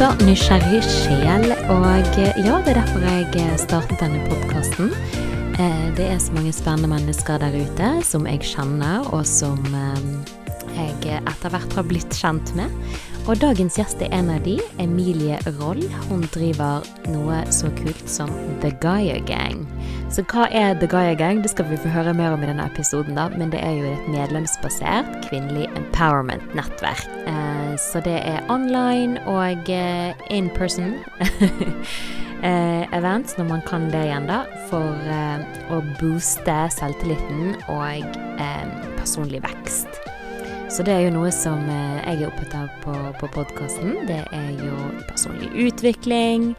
super nysgjerrig sjel. Og ja, det er derfor jeg startet denne podkasten. Det er så mange spennende mennesker der ute som jeg kjenner, og som jeg etter hvert har blitt kjent med. Og dagens gjest er en av de, Emilie Roll. Hun driver noe så kult som The Gaia Gang. Så hva er The Gaia Gang? Det skal vi få høre mer om i denne episoden, da. Men det er jo et medlemsbasert kvinnelig empowerment-nettverk. Eh, så det er online og eh, in person. eh, events, når man kan det igjen, da. For eh, å booste selvtilliten og personlig vekst. Så det er jo noe som jeg er opptatt av på, på podkasten. Det er jo personlig utvikling.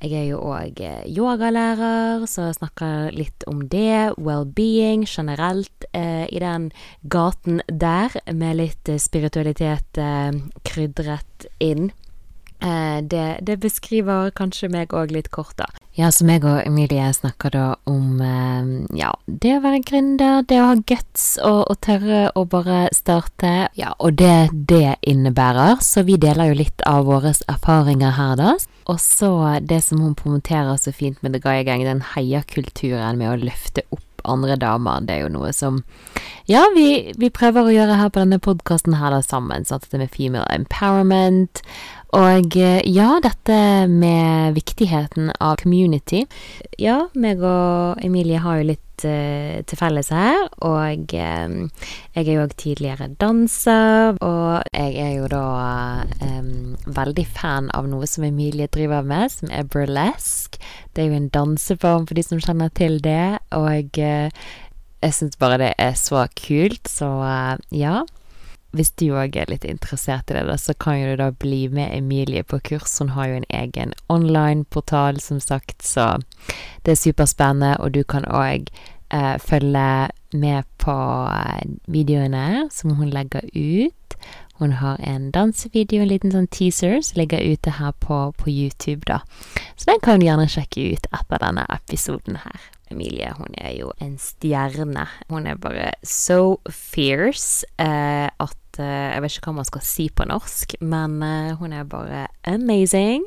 Jeg er jo òg eh, yogalærer, så jeg snakker litt om det. Well-being generelt eh, i den gaten der, med litt eh, spiritualitet eh, krydret inn. Eh, det, det, beskriver kanskje meg òg litt kort, da. Ja, så meg og Emilie snakker da om eh, ja, det å være gründer, det å ha guts og, og, tørre å bare starte, ja, og det det innebærer. Så vi deler jo litt av våre erfaringer her, da. Og så det som hun promoterer så fint med The Gaia Gang, den heiakulturen med å løfte opp andre damer. Det er jo noe som Ja, vi, vi prøver å gjøre her på denne podkasten her da sammen. Sånn at det med female empowerment. Og eh, ja, dette med viktigheten av community. Ja, meg og Emilie har jo litt uh, til felles her. Og um, jeg er jo òg tidligere danser. Og jeg er jo da um, veldig fan av noe som Emilie driver med, som er burlesque. Det er jo en danseform for de som kjenner til det. Og uh, jeg syns bare det er så kult, så ja hvis du òg er litt interessert i det, da, så kan du da bli med Emilie på kurs. Hun har jo en egen online-portal, som sagt, så det er superspennende. Og du kan òg eh, følge med på eh, videoene som hun legger ut. Hun har en dansevideo, en liten sånn teaser, som ligger ute her på, på YouTube, da. Så den kan du gjerne sjekke ut etter denne episoden her. Emilie, hun er jo en stjerne. Hun er bare so fierce eh, at jeg vet ikke hva man skal si på norsk, men eh, hun er bare amazing.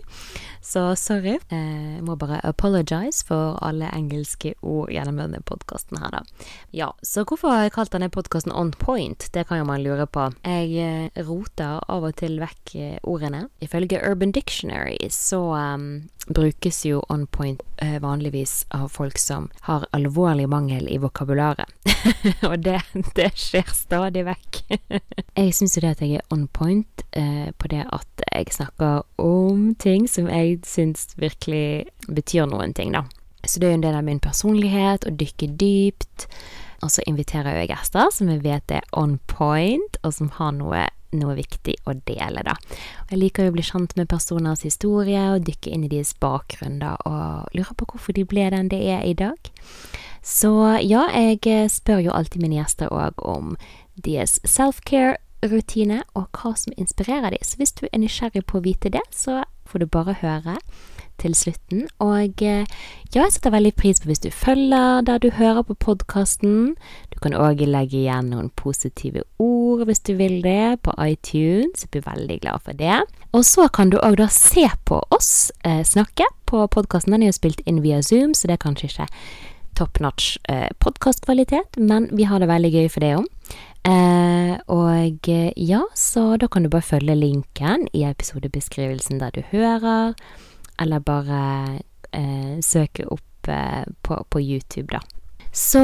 Så sorry. Eh, jeg må bare apologize for alle engelske ord gjennom denne podkasten her, da. Ja, så hvorfor har jeg kalt denne podkasten On Point? Det kan jo man lure på. Jeg roter av og til vekk ordene. Ifølge Urban Dictionary så um, brukes jo on point uh, vanligvis av folk som har alvorlig mangel i vokabularet. og det, det, skjer stadig vekk. jeg syns jo det at jeg er on point eh, på det at jeg snakker om ting som jeg syns virkelig betyr noen ting, da. Så det er jo en del av min personlighet å dykke dypt. Og så inviterer jeg gjester som jeg vet er on point, og som har noe noe viktig å dele, da. Jeg liker jo å bli kjent med personers historie og dykke inn i deres bakgrunn, da, og lurer på hvorfor de ble den det er i dag. Så ja, jeg eh, spør jo alltid mine gjester òg om deres self-care-rutine, og hva som inspirerer dem. Så hvis du er nysgjerrig på å vite det, så får du bare høre til slutten. Og eh, ja, jeg setter veldig pris på hvis du følger der du hører på podkasten. Du kan òg legge igjen noen positive ord hvis du vil det, på iTunes. Jeg blir veldig glad for det. Og så kan du òg da se på oss eh, snakke på podkasten. Den er jo spilt inn via Zoom, så det er kanskje ikke top notch eh, podkastkvalitet, men vi har det veldig gøy for det òg. Eh, og eh, ja, så da kan du bare følge linken i episodebeskrivelsen der du hører eller bare eh, søke opp på, på, YouTube, da. Så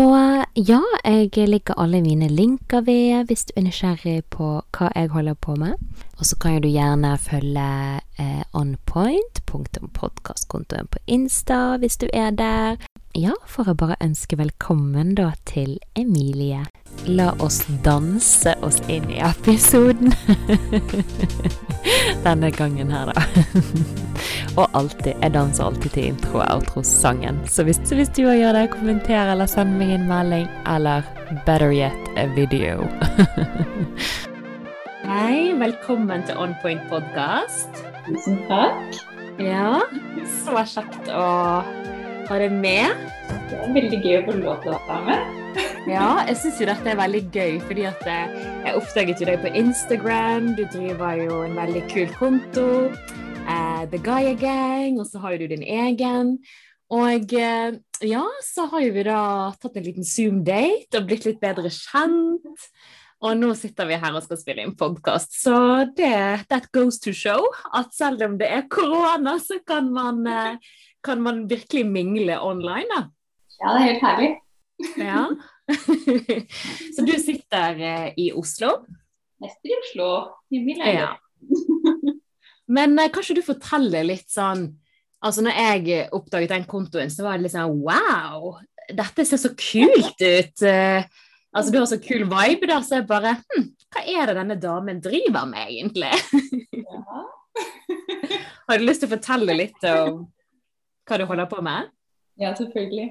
ja, jeg ligger alle mine linker ved hvis du er nysgjerrig på hva jeg holder på med. Og så kan jo du gjerne følge eh, onpoint.podkastkontoen på Insta hvis du er der. Ja, får jeg bare ønske velkommen da til Emilie. La oss danse oss inn i episoden. Denne gangen her, da. Og alltid. Jeg danser alltid til intro- og outro-sangen. Så hvis, så hvis du òg gjør det, kommenter eller send meg en melding. Eller better yet, a video. Hei, velkommen til On Point podkast. Tusen takk. Ja, så kjekt å deg med. Det er veldig gøy å få lov til å være med. Ja, jeg syns jo dette er veldig gøy, fordi at eh, jeg oppdaget jo deg på Instagram. Du driver jo en veldig kul konto. Uh, The Gaia Gang, og så har jo du din egen. Og uh, ja, så har jo vi da tatt en liten Zoom-date og blitt litt bedre kjent. Og nå sitter vi her og skal spille inn podkast. Så det that goes to show at selv om det er korona, så kan man, uh, kan man virkelig mingle online, da. Ja, det er helt herlig. ja. så du sitter eh, i Oslo? Mest i Oslo, i min leilighet. Ja. Men kan kanskje du forteller litt sånn Altså når jeg oppdaget den kontoen, så var det litt sånn wow, dette ser så kult ut. Altså du har så kul vibe der, så jeg bare hm, hva er det denne damen driver med egentlig? Ja. har du lyst til å fortelle litt om hva du holder på med? Ja, selvfølgelig.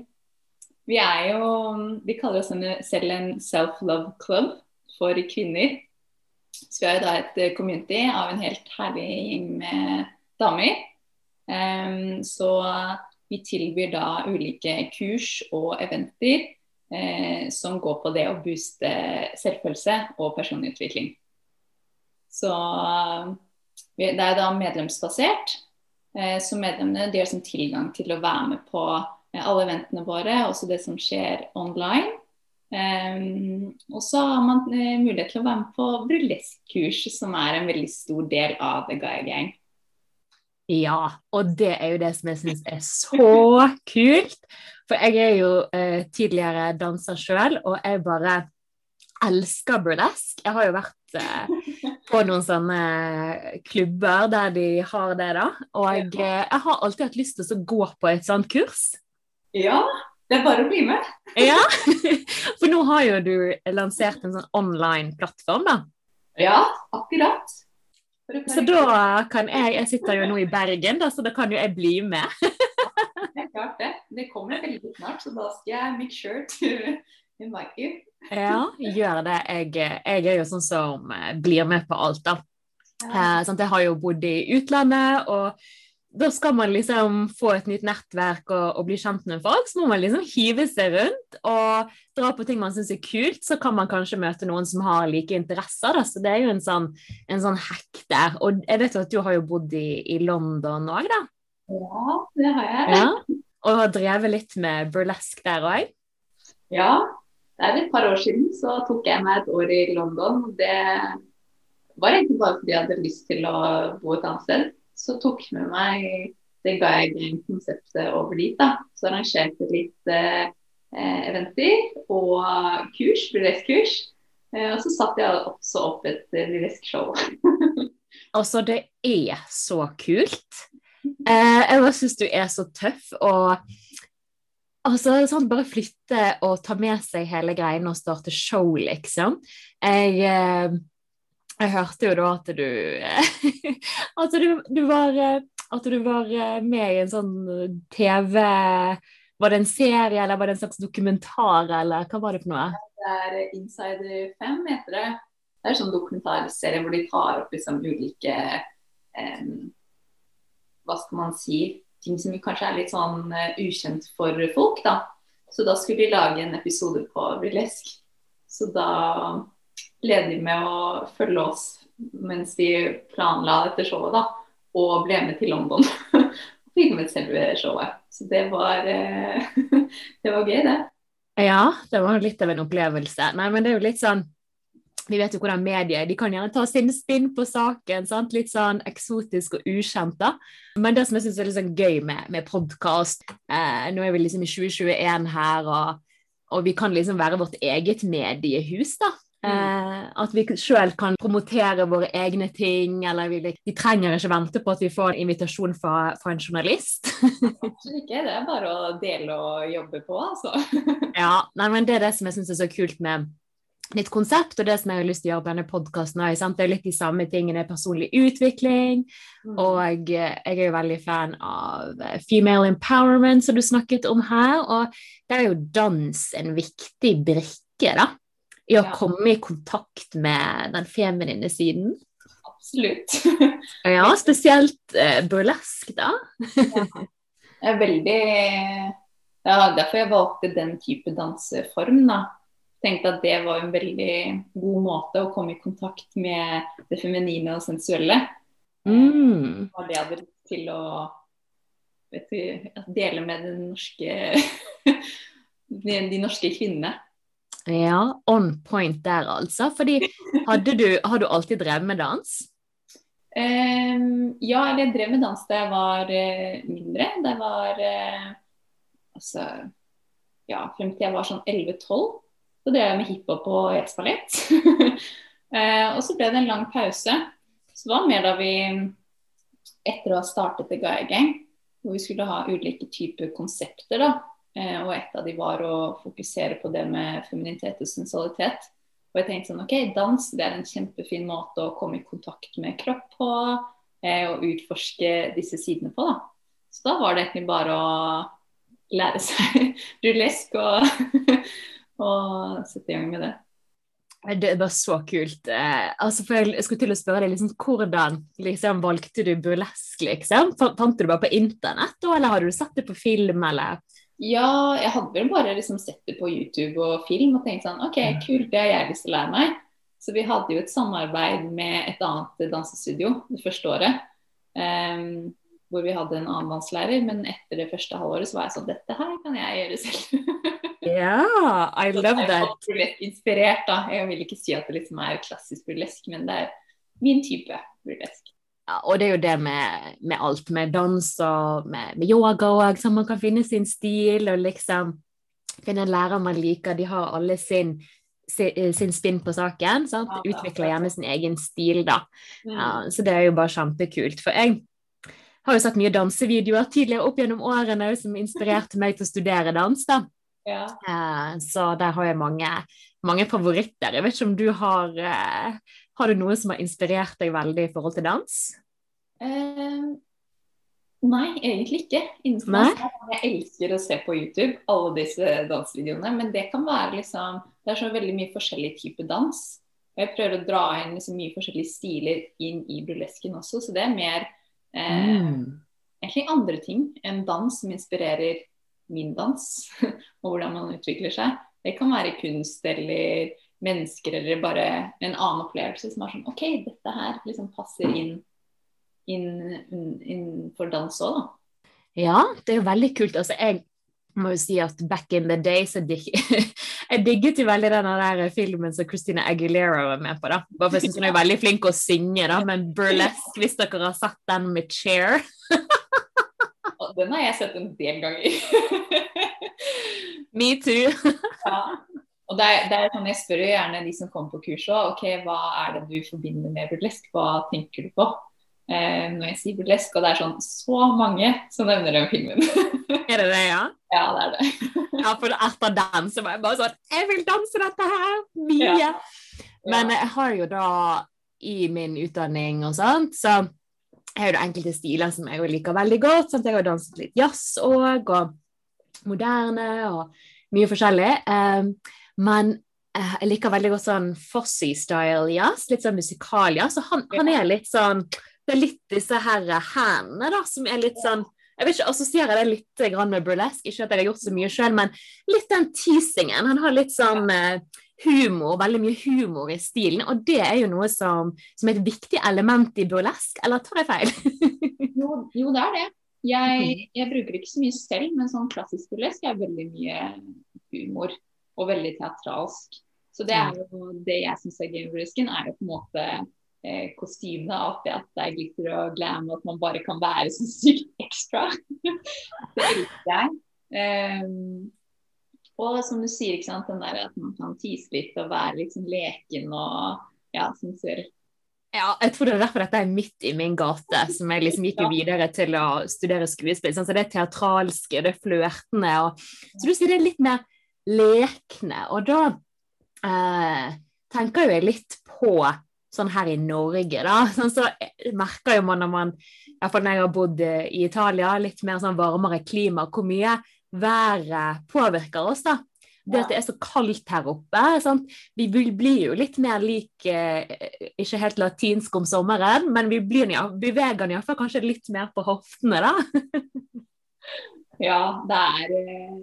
Vi er jo Vi kaller oss selv en self-love club for kvinner. Så vi har jo da et community av en helt herlig gjeng med damer. Um, så vi tilbyr da ulike kurs og eventer eh, som går på det å booste selvfølelse og personlig utvikling. Så det er da medlemsbasert. Eh, så medlemmene de har tilgang til å være med på alle eventene våre, også det som skjer online. Um, og så har man mulighet til å være med på burleskkurs, som er en veldig stor del av The Guy Gang. Ja, og det er jo det som jeg syns er så kult. For jeg er jo uh, tidligere danser sjøl, og jeg bare elsker burlesk. Jeg har jo vært eh, på noen sånne klubber der de har det, da. Og jeg har alltid hatt lyst til å gå på et sånt kurs. Ja, det er bare å bli med. ja, for nå har jo du lansert en sånn online plattform, da. Ja, akkurat. Så da kan jeg Jeg sitter jo nå i Bergen, da, så da kan jo jeg bli med. det er klart det. Det kommer veldig snart, så da skal jeg make sure to invite you. ja, gjør det. Jeg, jeg, er jo sånn som blir med på alt, da. Ja. Eh, jeg har jo bodd i utlandet. og da skal man liksom få et nytt nettverk og, og, bli kjent med folk, så må man liksom hive seg rundt og dra på ting man syns er kult. Så kan man kanskje møte noen som har like interesser, da. Så det er jo en sånn, en sånn hack der. Og jeg vet jo at du har jo bodd i, i London òg, da? Ja, det har jeg. Ja. Og har drevet litt med burlesk der òg? Ja, det er et par år siden så tok jeg meg et år i London. Det var egentlig bare fordi jeg hadde lyst til å bo et annet sted så tok med meg det ga jeg konseptet over dit. da. Så arrangerte litt eh, eventer og kurs, burleskkurs. Eh, og så satte jeg også opp et eh, burleskshow. altså, det er så kult. Eh, jeg bare syns du er så tøff. og Altså, sånn, Bare flytte og ta med seg hele greien og starte show, liksom. Jeg, eh, jeg hørte jo da at du At du, du, var, at du var med i en sånn TV Var det en serie, eller var det en slags dokumentar, eller hva var det for noe? Det er Insider 5, heter det. Det er en sånn dokumentarserie hvor de tar opp liksom ulike eh, Hva skal man si Ting som kanskje er litt sånn uh, ukjent for folk, da. Så da skulle de lage en episode på burlesk. Så da ledig med å følge oss mens vi planla dette showet, da. Og ble med til London filmet selve showet. Så det var, eh, det var gøy, det. Ja, det var litt av en opplevelse. Nei, men det er jo litt sånn vi vet jo hvordan medier de kan gjerne ta sin spinn på saken. Sant? Litt sånn eksotisk og ukjent. da. Men det som jeg syns er litt sånn gøy med, med podkast eh, Nå er vi liksom i 2021 her, og, og, vi kan liksom være vårt eget mediehus, da. Mm. Eh, at vi sjøl kan promotere våre egne ting, eller vi, vi, trenger ikke vente på at vi får en invitasjon fra, fra en journalist. Absolutt ikke, det er bare å dele og jobbe på, altså. ja, nei, men det er det som jeg syns er så kult med ditt konsept, og det som jeg har lyst til å gjøre på denne podkasten. Det er litt de samme tingene, personlig utvikling, mm. og jeg er jo veldig fan av female empowerment, som du snakket om her, og der er jo dans en viktig brikke, da i å ja. komme i kontakt med den feminine siden. Absolutt. ja, spesielt eh, burlesk, da. ja. Jeg er veldig Ja, derfor jeg valgte den type danseform, da. Tenkte at det var en veldig god måte å komme i kontakt med det feminine og sensuelle. Mm. Og det hadde lyst til å vet du, dele med den norske, de, de norske kvinnene. Ja, on point der, altså. Fordi hadde du, har du alltid drevet med dans? Um, ja, eller jeg drev med dans da jeg var uh, mindre. Da jeg var uh, altså, ja, frem til jeg var sånn 11-12. Så drev jeg med hiphop og jazzballett. uh, og så ble det en lang pause. Så det var mer da vi, etter å ha startet The Gaia Gang, hvor vi skulle ha ulike typer konsepter, da. og et av de var å fokusere på det med femininitet og sensualitet. Og jeg tenkte sånn OK, dans det er en kjempefin måte å komme i kontakt med kropp på. Eh, og utforske disse sidene på, da. Så da var det egentlig bare å lære seg burlesk og, og sette i gang med det. Det var så kult. Eh, altså jeg skulle til å spørre deg, liksom, Hvordan liksom, valgte du burlesk? liksom? Fant du det bare på internett, eller hadde du sett det på film? eller? Ja, jeg hadde vel bare liksom sett det på YouTube og film og tenkt sånn OK, kult, det har jeg lyst til å lære meg. Så vi hadde jo et samarbeid med et annet dansestudio det første året. Um, hvor vi hadde en annen danselærer, men etter det første halvåret så var jeg sånn Dette her kan jeg gjøre selv. Ja, yeah, I love that. Jeg er inspirert, da. Jeg vil ikke si at det liksom er klassisk burlesk, men det er min type burlesk. Ja, og det er jo det med, med alt, med dans og med, med yoga òg, så man kan finne sin stil og liksom finne en lærer man liker. De har alle sin, sin, eh, sin spinn på saken. Sant? Utvikler gjerne sin egen stil, da. Ja, så det er jo bare kjempekult. For jeg har jo sett mye dansevideoer tidligere opp gjennom årene som inspirerte meg til å studere dans. da. Ja. Uh, så der har jeg mange, mange, favoritter. Jeg vet ikke om du har uh, Har du noe som har inspirert deg veldig i forhold til dans? Uh, nei, egentlig ikke. Innenfor Jeg elsker å se på YouTube alle disse dansevideoene, men det kan være liksom Det er så veldig mye forskjellig type dans. Og jeg prøver å dra inn liksom mye forskjellige stiler inn i burlesken også, så det er mer mm. egentlig andre ting enn dans som inspirerer min dans, og hvordan man utvikler seg. Det kan være kunst eller mennesker eller bare en annen opplevelse som er sånn OK, dette her liksom passer inn innenfor inn dans òg, da. Ja, det er jo veldig kult. Altså, jeg må jo si at back in the day jeg, dig jeg digget jo veldig den der filmen som Christina Aguilera var med på. da. Bare for jeg syns hun er veldig flink å synge, da, men burlesque, hvis dere har sett den med Chair Den har jeg sett en del ganger. Me too. ja. Og det er, det er, sånn, Jeg spør jo gjerne de som kommer på kurset ok, hva er det du forbinder med burlesk? Hva tenker du på eh, når jeg sier burlesk? Og det er sånn så mange som nevner den filmen. er det det, ja? Ja, det er det. ja, for etter den så var jeg bare sånn Jeg vil danse dette her! Mye! Ja. Men jeg har jo da i min utdanning og sånt, så jeg har jo enkelte stiler som jeg liker veldig godt. Sant? Jeg har danset litt jazz òg, og moderne og mye forskjellig. Um, men uh, jeg liker veldig godt sånn Fossy-style jazz, litt sånn musikal-jazz. Og han, han, er litt sånn Det er litt disse her hendene da, som er litt sånn jeg vet ikke, assosierer det litt med burlesque, ikke at jeg har gjort så mye sjøl, men litt den teasingen. Han har litt sånn uh, humor, veldig mye humor i stilen. Og det er jo noe som, som er et viktig element i burlesk, eller tar jeg feil? jo, jo, det er det. Jeg, mm. jeg, bruker ikke så mye selv, men sånn klassisk burlesk er veldig mye humor og veldig teatralsk. Så det er jo det jeg syns er gøy med burlesken, er jo på en måte eh. At det er glitter og glam, og at man bare kan være så sykt ekstra. det elsker jeg. Um, og som du sier, ikke sant, den der at man kan tise litt og være sånn leken og ja, sensuell. Ja, jeg tror det er derfor dette er midt i min gate, som jeg liksom gikk jo videre til å studere skuespill. Sånn, så det er teatralske, det er flørtende. Og, så du sier det er litt mer lekne. Og da eh, tenker jo jeg litt på sånn her i Norge, da. Sånn, så merker jo man når man, iallfall når jeg har bodd i Italia, litt mer sånn varmere klima, hvor mye været påvirker oss. da. Det at det er så kaldt her oppe. Sant? Vi blir jo litt mer lik eh, Ikke helt latinsk om sommeren, men vi blir, ja, beveger iallfall kanskje litt mer på hoftene, da. ja, det er eh,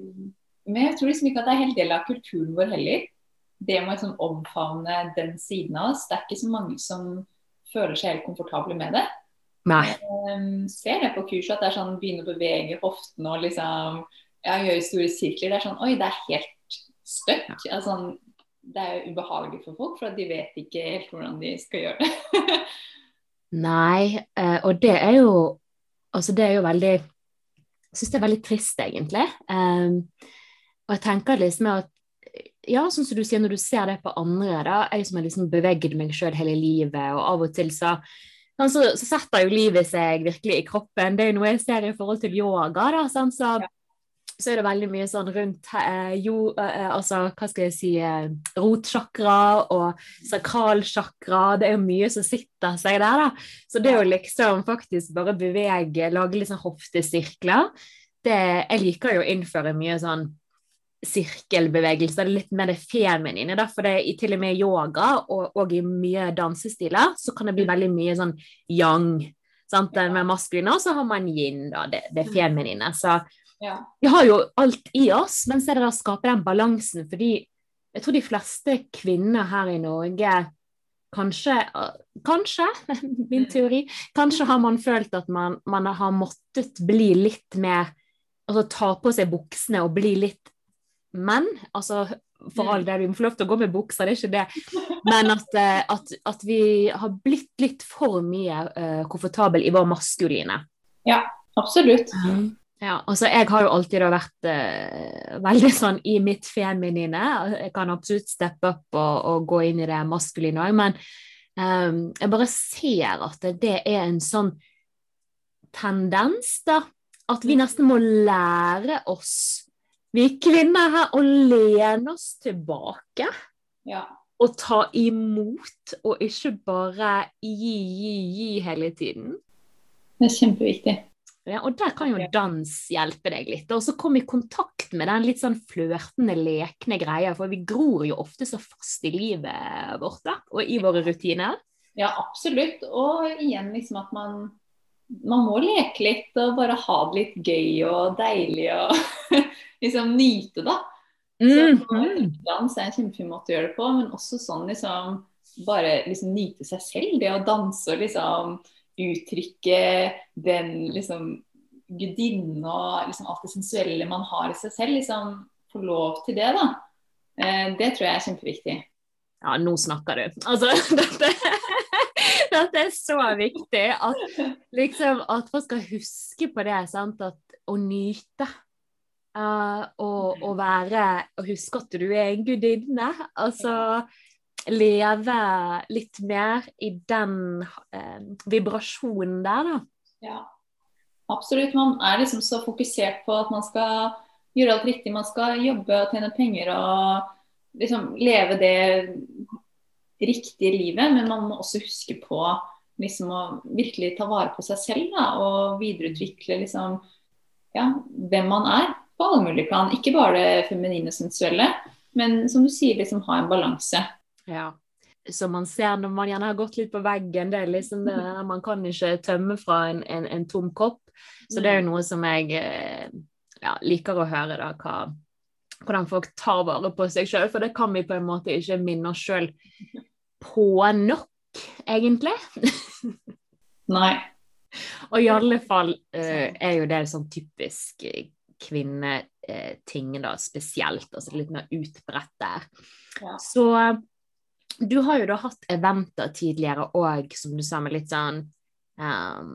Men jeg tror liksom ikke at det er helt del av kulturen vår heller. det med å liksom omfavne den siden av oss, det er ikke så mange som føler seg helt komfortable med det. Nei. Um, ser det på kurset at det er sånn begynne å bevege hoftene og liksom ja, gjøre store sirkler. Det er sånn Oi, det er helt støtt. Ja. Altså, det er jo ubehagelig for folk, for de vet ikke helt hvordan de skal gjøre det. Nei, eh, og det er jo Altså, det er jo veldig Jeg syns det er veldig trist, egentlig. Um, og jeg tenker liksom at ja, sånn som du sier, når du ser det på andre, da, jeg som har liksom beveget meg sjøl hele livet, og av og til så, sånn, så, så setter jo livet seg virkelig i kroppen. Det er jo noe jeg ser i forhold til yoga. da, sånn, så ja så er det veldig mye sånn rundt eh, jo, eh, altså, hva skal jeg si eh, rotsjakra og sakralsjakra. Det er jo mye som sitter seg der, da. Så det å liksom faktisk bare bevege, lage litt sånn hoftesirkler det, Jeg liker jo å innføre mye sånn sirkelbevegelser, litt mer det feminine. for det i til og med yoga og, og i mye dansestiler så kan det bli mm. veldig mye sånn yang. Sant? Med maskuline, og så har man yin, da, det, det mm. feminine. Så ja. Vi har jo alt i oss, men så er det å skape den balansen. Fordi jeg tror de fleste kvinner her i Norge kanskje, kanskje, min mm. teori, kanskje har man følt at man, man har måttet bli litt mer Altså ta på seg buksene og bli litt menn. Altså for all mm. del, vi må få lov til å gå med bukser, det er ikke det. Men at, eh, at, at vi har blitt litt for mye uh, komfortabel i vår maskuline. Ja, absolutt. Mm. Ja, altså Jeg har jo alltid vært uh, veldig sånn i mitt feminine. Jeg kan absolutt steppe opp og, og gå inn i det maskuline òg, men um, jeg bare ser at det er en sånn tendens, da. At vi nesten må lære oss, vi kvinner her, å lene oss tilbake. Ja. Og ta imot, og ikke bare gi, gi, gi hele tiden. Det er kjempeviktig. Ja, og der kan jo dans hjelpe deg litt. Og så komme i kontakt med den litt sånn flørtende, lekne greia. For vi gror jo ofte så fast i livet vårt da, og i våre rutiner. Ja, absolutt. Og igjen liksom at man, man må leke litt og bare ha det litt gøy og deilig og liksom nyte, da. Mm. Så dans er en kjempefin måte å gjøre det på, men også sånn liksom bare liksom nyte seg selv. Det å danse og liksom uttrykke den liksom gudinnen og liksom alt det sensuelle man har i seg selv, liksom få lov til det, da. Eh, det tror jeg er kjempeviktig. Ja, nå snakker du. Altså, dette, dette er så viktig at liksom at folk skal huske på det, sant, at å nyte. Uh, og, og være Og huske at du er en gudinne. Altså leve litt mer i den eh, vibrasjonen der, da. Ja, absolutt. Man er liksom så fokusert på at man skal gjøre alt riktig. Man skal jobbe og tjene penger og liksom leve det riktige livet. Men man må også huske på liksom å virkelig ta vare på seg selv da, og videreutvikle liksom, ja, hvem man er på alle mulige plan. Ikke bare det feminine og sensuelle, men som du sier, liksom ha en balanse. Ja. Som man ser når man gjerne har gått litt på veggen. det er liksom det, Man kan ikke tømme fra en, en, en tom kopp. Så det er jo mm. noe som jeg eh, ja, liker å høre, da, hva, hvordan folk tar vare på seg sjøl. For det kan vi på en måte ikke minne oss sjøl på nok, egentlig. Nei. Og i alle fall uh, er jo det sånn typisk kvinneting, da, spesielt. Altså litt mer utbredt der. Ja. Så du har jo da hatt eventer tidligere òg, som du sa, med litt sånn um,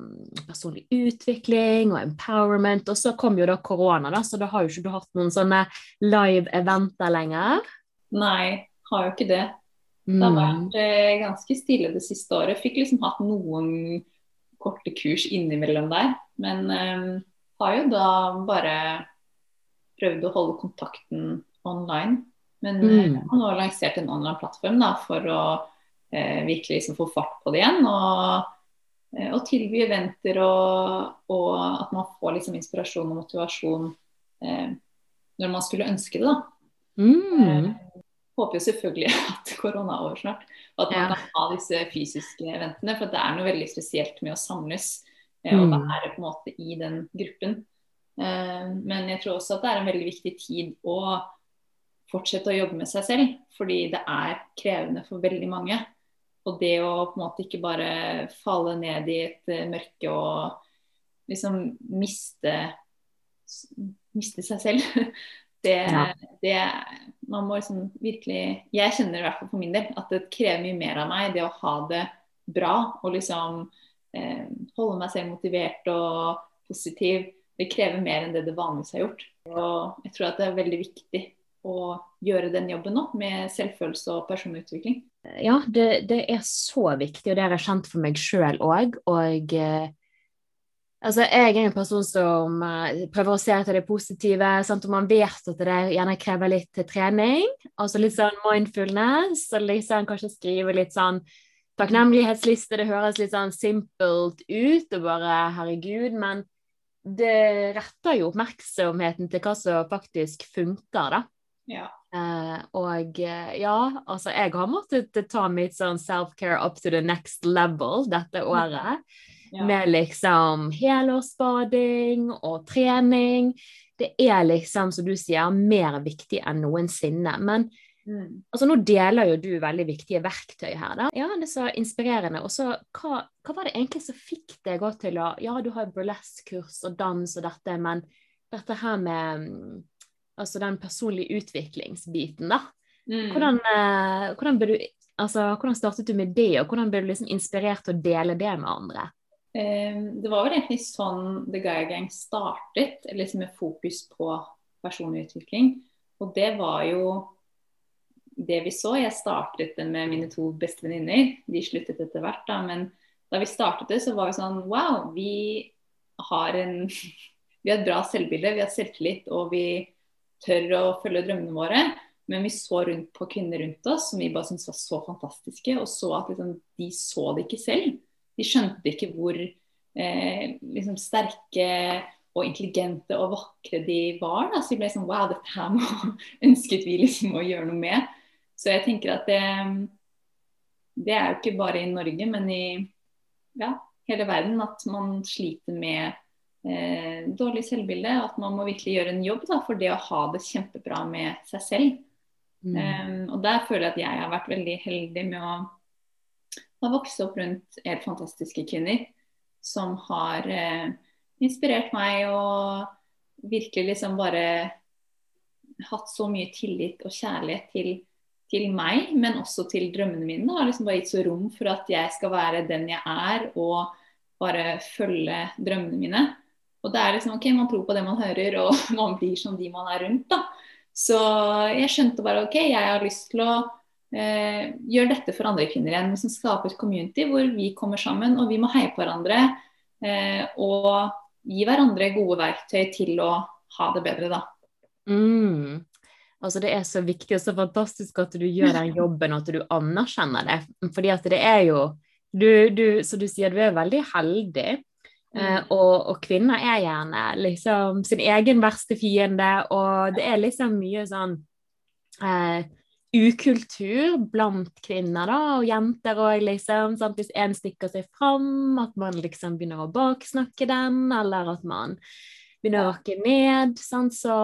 personlig utvikling og empowerment. Og så kom jo da korona, da, så da har jo ikke du hatt noen sånne live-eventer lenger. Nei, har jo ikke det. Det har mm. vært eh, ganske stille det siste året. Fikk liksom hatt noen korte kurs innimellom der. Men eh, har jo da bare prøvd å holde kontakten online. Men eh, mm. jeg har lansert en online-plattform for å eh, virkelig liksom få fart på det igjen. Og, eh, og tilby eventer, og, og, at man får liksom inspirasjon og motivasjon eh, når man skulle ønske det. da. Mm. Eh, håper jo selvfølgelig at korona er over snart, og at man ja. kan ha disse fysiske eventene. For det er noe veldig spesielt med å samles eh, og mm. være på en måte i den gruppen. men jeg tror også at det er en veldig viktig tid å fortsette å jobbe med seg selv. Fordi det er krevende for veldig mange. Og det å på en måte ikke bare falle ned i et uh, mørke og liksom miste, miste seg selv, det, ja. det, Man må liksom virkelig Jeg kjenner i hvert fall for min del at det krever mye mer av meg, det å ha det bra og liksom eh, holde meg selv motivert og positiv. Det krever mer enn det det vanligvis har gjort. Og jeg tror at det er veldig viktig å gjøre den jobben nå, med selvfølelse og personlig Ja, det, det, er så viktig, og det har jeg kjent for meg sjøl òg. Og eh, altså, jeg er en person som eh, prøver å se etter det positive. Sant? Og man vet at det gjerne krever litt trening, altså litt sånn mindfulness, og liksom kanskje skrive litt sånn takknemlighetsliste. Det høres litt sånn simpelt ut og bare herregud, men det retter jo oppmerksomheten til hva som faktisk funker, da. Ja. Uh, og uh, ja, altså jeg har måttet ta mitt sånn self-care up to the next level dette året. Ja. Med liksom helårsbading og trening. Det er liksom, som du sier, mer viktig enn noensinne. Men Mm. Altså Nå deler jo du veldig viktige verktøy her. da. Ja, Det er så inspirerende. Og så, hva, hva, var det egentlig som fikk deg til å Ja, du har burlesk-kurs og dans og dette, men dette her med mm, altså den personlige utviklingsbiten, da. Mm. Hvordan, eh, hvordan, du, altså, hvordan, startet du med det, og hvordan ble du liksom inspirert til å dele det med andre? Eh, det var vel egentlig sånn The Guy Gang startet, liksom med fokus på personlig utvikling. Og det var jo det vi så. Jeg startet det med mine to beste venninner. De sluttet etter hvert, da. Men da vi startet det, så var vi sånn Wow, vi har en Vi har et bra selvbilde, vi har selvtillit, og vi tør å følge drømmene våre. Men vi så rundt på kvinner rundt oss som vi bare syntes var så fantastiske, og så at liksom, de så det ikke selv. De skjønte ikke hvor eh, liksom sterke og intelligente og vakre de var. Da. Så vi ble sånn Wow, dette her må, ønsket vi liksom å gjøre noe med. Så jeg tenker at det, det er jo ikke bare i Norge, men i ja, hele verden at man sliter med eh, dårlig selvbilde. At man må virkelig gjøre en jobb da, for det å ha det kjempebra med seg selv. Mm. Um, og der føler jeg at jeg har vært veldig heldig med å ha vokst opp rundt helt fantastiske kvinner som har eh, inspirert meg og virkelig liksom bare hatt så mye tillit og kjærlighet til til meg, men også til drømmene mine. Har liksom bare gitt så rom for at jeg skal være den jeg er, og bare følge drømmene mine. Og det er liksom OK, man tror på det man hører, og man blir som de man er rundt, da. Så jeg skjønte bare OK, jeg har lyst til å eh, gjøre dette for andre kvinner igjen. Liksom skape et community hvor vi kommer sammen, og vi må heie på hverandre. Eh, og gi hverandre gode verktøy til å ha det bedre, da. Mm. Altså Det er så viktig og så fantastisk at du gjør den jobben, og at du anerkjenner det. Fordi at det er jo du, du, Så du sier du er veldig heldig. Eh, mm. og, og, kvinner er gjerne liksom sin egen verste fiende, og det er liksom mye sånn eh, ukultur blant kvinner da, og jenter òg, liksom. Sant? Hvis én stikker seg fram, at man liksom begynner å baksnakke den, eller at man begynner å rakke ned. Sant? Så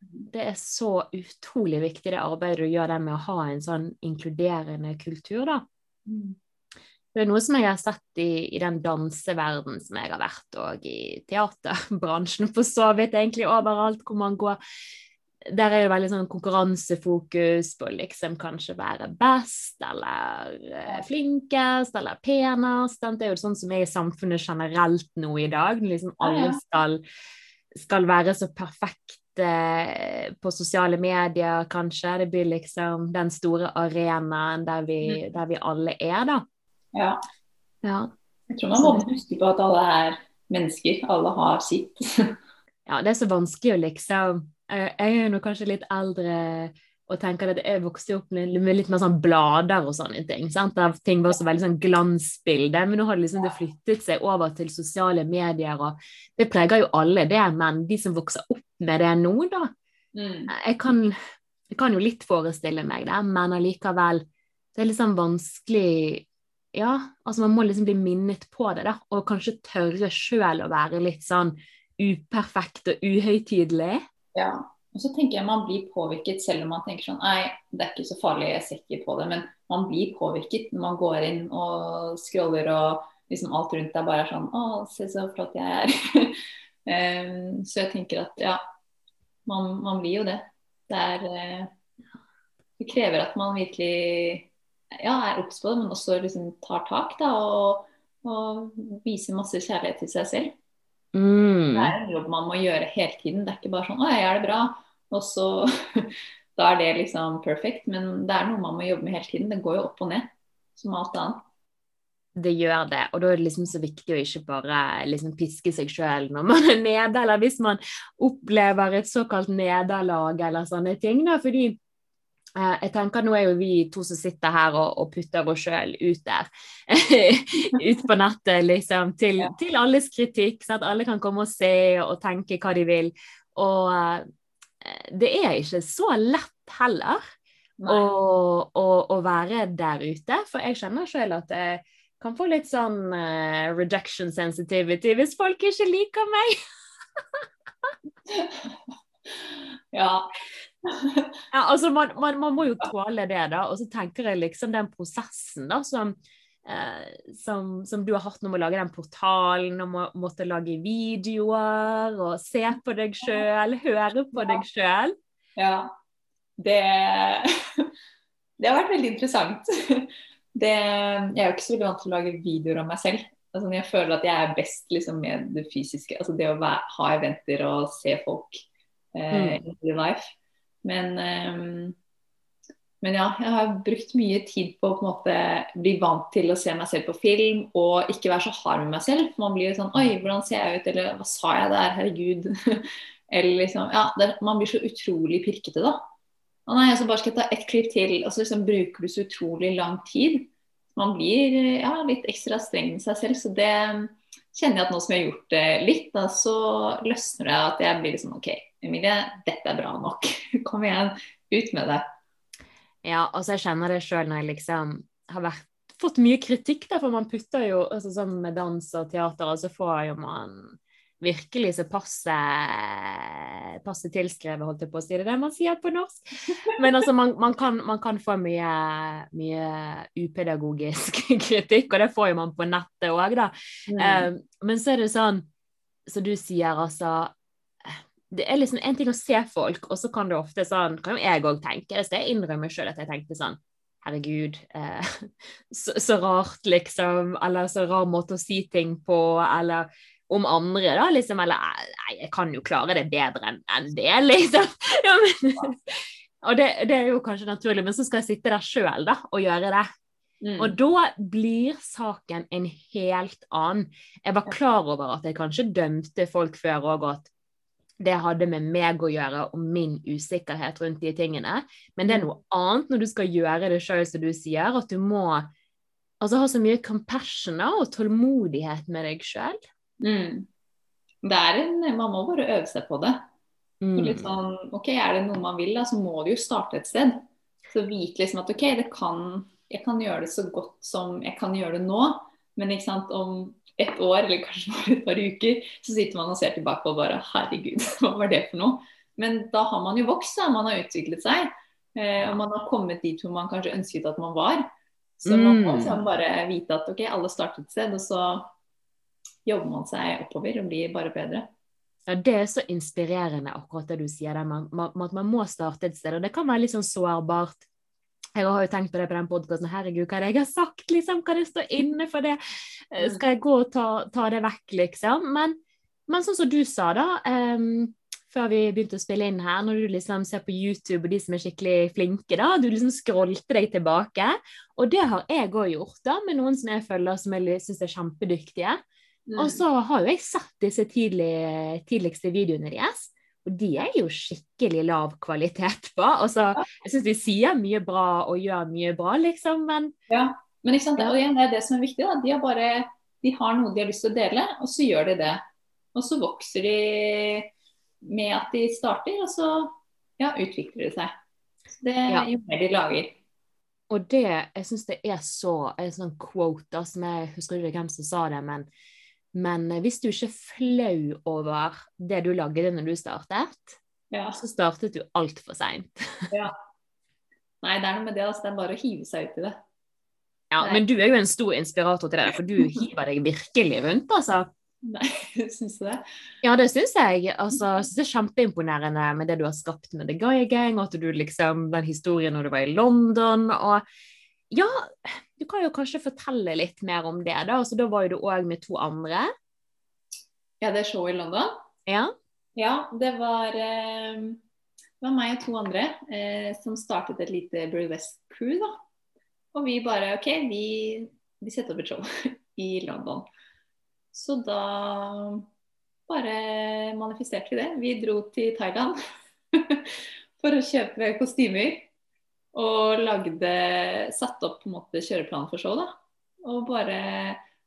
det er så utrolig viktig det arbeidet du gjør der med å ha en sånn inkluderende kultur, da. Mm. Det er noe som jeg har sett i, i den danseverden som jeg har vært, og i teaterbransjen for så vidt, egentlig overalt hvor man går. Der er det veldig sånn konkurransefokus på liksom kanskje være best eller eh, flinkest eller penest. Det er jo sånn som er i samfunnet generelt nå i dag. Liksom alle skal skal være så perfekt eh, på sosiale medier, kanskje. Det blir liksom den store arenaen der vi, mm. der vi alle er, da. Ja. ja. Jeg tror man må huske på at alle er mennesker. Alle har sitt. ja, det er så vanskelig å liksom Jeg er jo kanskje litt eldre og tenker at jeg vokste opp med, litt mer sånn blader og sånne ting. Sant? Der ting var så veldig sånn glansbilde. Men nå har det liksom det flyttet seg over til sosiale medier, og det preger jo alle det. Men de som vokser opp med det nå, da mm. jeg, kan, jeg, kan, jo litt forestille meg det, men allikevel Det er litt sånn vanskelig Ja, altså man må liksom bli minnet på det, da. Og kanskje tørre sjøl å være litt sånn uperfekt og uhøytidelig. Ja. og så tenker jeg man blir påvirket selv om man tenker sånn Nei, det er ikke så farlig, jeg ser ikke på det. Men man blir påvirket når man går inn og scroller og liksom alt rundt deg bare er sånn Å, se så flott jeg er. um, så jeg tenker at ja, man, man blir jo det. Det er uh, Det krever at man virkelig ja, er obs på det, men også liksom tar tak da, og, og viser masse kjærlighet til seg selv. Mm. Det er en jobb man må gjøre hele tiden. Det er ikke bare sånn 'Å, jeg gjør det bra', og så Da er det liksom perfect. Men det er noe man må jobbe med hele tiden. Det går jo opp og ned, som alt annet. Det gjør det, og da er det liksom så viktig å ikke bare liksom piske seg sjøl når man er nede, eller hvis man opplever et såkalt nederlag eller sånne ting. Da, fordi jeg tenker Nå er jo vi to som sitter her og, og putter oss sjøl ut der. ut på nettet, liksom, til, Ja. til alles kritikk. Så at alle kan komme og se og tenke hva de vil. Og eh, det er ikke så lett heller å, å, å være der ute. For jeg kjenner sjøl at jeg kan få litt sånn uh, rejection sensitivity hvis folk ikke liker meg. Ja. Ja, altså man, man, man må jo tåle det, da. Og så tenker jeg liksom den prosessen da, som, eh, som, som du har hatt med å lage den portalen, og må, måtte lage videoer, og se på deg sjøl, høre på deg sjøl. ja. Det Det har vært veldig interessant. Det, jeg er jo ikke så veldig vant til å lage videoer om meg selv. Altså, jeg føler at jeg er best liksom, med det fysiske. Altså det å være, ha eventer og se folk Mm. in life. Men, eh, men ja, jeg har brukt mye tid på å på måte bli vant til å se meg selv på film og ikke være så hard med meg selv. Man blir jo sånn Oi, hvordan ser jeg ut? Eller hva sa jeg der? Herregud. Eller liksom Ja, det, man blir så utrolig pirkete, da. Å nei, så bare skal jeg ta ett klipp til, og så liksom bruker du så utrolig lang tid. Man blir ja, litt ekstra streng med seg selv, så det kjenner jeg at nå som jeg har gjort det litt, da, så løsner det at jeg blir liksom OK, Emilie, dette er bra nok. Kom igjen, ut med det. Ja, altså jeg kjenner det sjøl når jeg liksom har vært, fått mye kritikk, da, for man putter jo altså sånn med dans og teater, og så får jo man virkelig så passe, passe tilskrevet, holdt jeg på å si. Det er det man sier på norsk. Men altså, man, man, kan, man kan få mye, mye upedagogisk kritikk, og det får jo man på nettet òg, da. Eh, men så er det sånn, som du sier, altså det er liksom en ting å se folk, og så kan det ofte sånn, kan jo jeg òg tenke, det så jeg innrømmer sjøl at jeg tenkte sånn Herregud, eh, så, så rart, liksom. Eller så rar måte å si ting på. Eller om andre, da, liksom. Eller nei, jeg kan jo klare det bedre enn en det, liksom. Ja, men, og det, det er jo kanskje naturlig, men så skal jeg sitte der sjøl, da, og gjøre det. Mm. Og da blir saken en helt annen. Jeg var klar over at jeg kanskje dømte folk før òg, at det hadde med meg å gjøre og min usikkerhet rundt de tingene. Men det er noe annet når du skal gjøre det sjøl, som du sier. At du må altså, ha så mye compassion og tålmodighet med deg sjøl. Mm. Det er en, man må bare øve seg på det. Mm. Litt sånn, ok, Er det noe man vil, da, så må du jo starte et sted. Så vite liksom at ok, det kan, jeg kan gjøre det så godt som jeg kan gjøre det nå. Men ikke sant, om et år eller kanskje bare et par uker, så sitter man og ser tilbake og bare herregud, hva var det for noe? Men da har man jo vokst, da. Man har utviklet seg. Eh, og man har kommet dit hvor man kanskje ønsket at man var. Så man må Mm. liksom bare vite at ok, alle startet et sted, og så jobber man seg oppover og blir bare bedre. Ja, Det er så inspirerende, akkurat det du sier der, man, man, at man må starte et sted. Og det kan være litt sånn sårbart. Jeg har jo tenkt på det på den podkasten. Herregud, hva er det jeg har sagt? liksom? Kan jeg stå inne for det? Eh, Skal jeg gå og ta, ta det vekk, liksom? Men, men sånn som du sa, da. um, før vi begynte å spille inn her, når du liksom ser på YouTube og de som er skikkelig flinke, da, du liksom scrollte deg tilbake. Og det har jeg òg gjort, da, med noen som jeg følger som jeg syns er kjempedyktige. Mm. Og så har jo jeg sett disse tidlig, tidligste videoene deres, og de er jo skikkelig lav kvalitet på. Altså, jeg syns de sier mye bra og gjør mye bra, liksom, men Ja, men ikke sant, det, er, det er det som er viktig. Da. De, har bare, de har noe de har lyst til å dele, og så gjør de det. Og så vokser de med at de starter, og så ja, utvikler de seg. Så det Ja. jo mer de lager. Og det, jeg syns det er så en sånn quote som jeg husker ikke hvem som sa det, men, men hvis du ikke er flau over det du lagde når du startet, Ja. så startet du altfor seint. ja. Nei, det er noe med det. Altså. Det er bare å hive seg ut i det. Ja, Nei. men du er jo en stor inspirator til det, for du hiver deg virkelig rundt, altså. Nei, syns du det? Ja, det syns jeg. Altså, synes det er kjempeimponerende med det du har skapt med The Gaia Gang, og at du liksom, den historien når du var i London. og ja, du kan jo kanskje fortelle litt mer om det. Da altså, da var jo du òg med to andre. Ja, det showet i London? Ja. Ja, det var, eh, det var meg og to andre eh, som startet et lite Burlesque-crew. da. Og vi bare OK, vi, vi setter opp et show i London. Så da bare manifesterte vi det. Vi dro til Thailand for å kjøpe kostymer. Og lagde Satte opp på en måte kjøreplanen for show. da. Og bare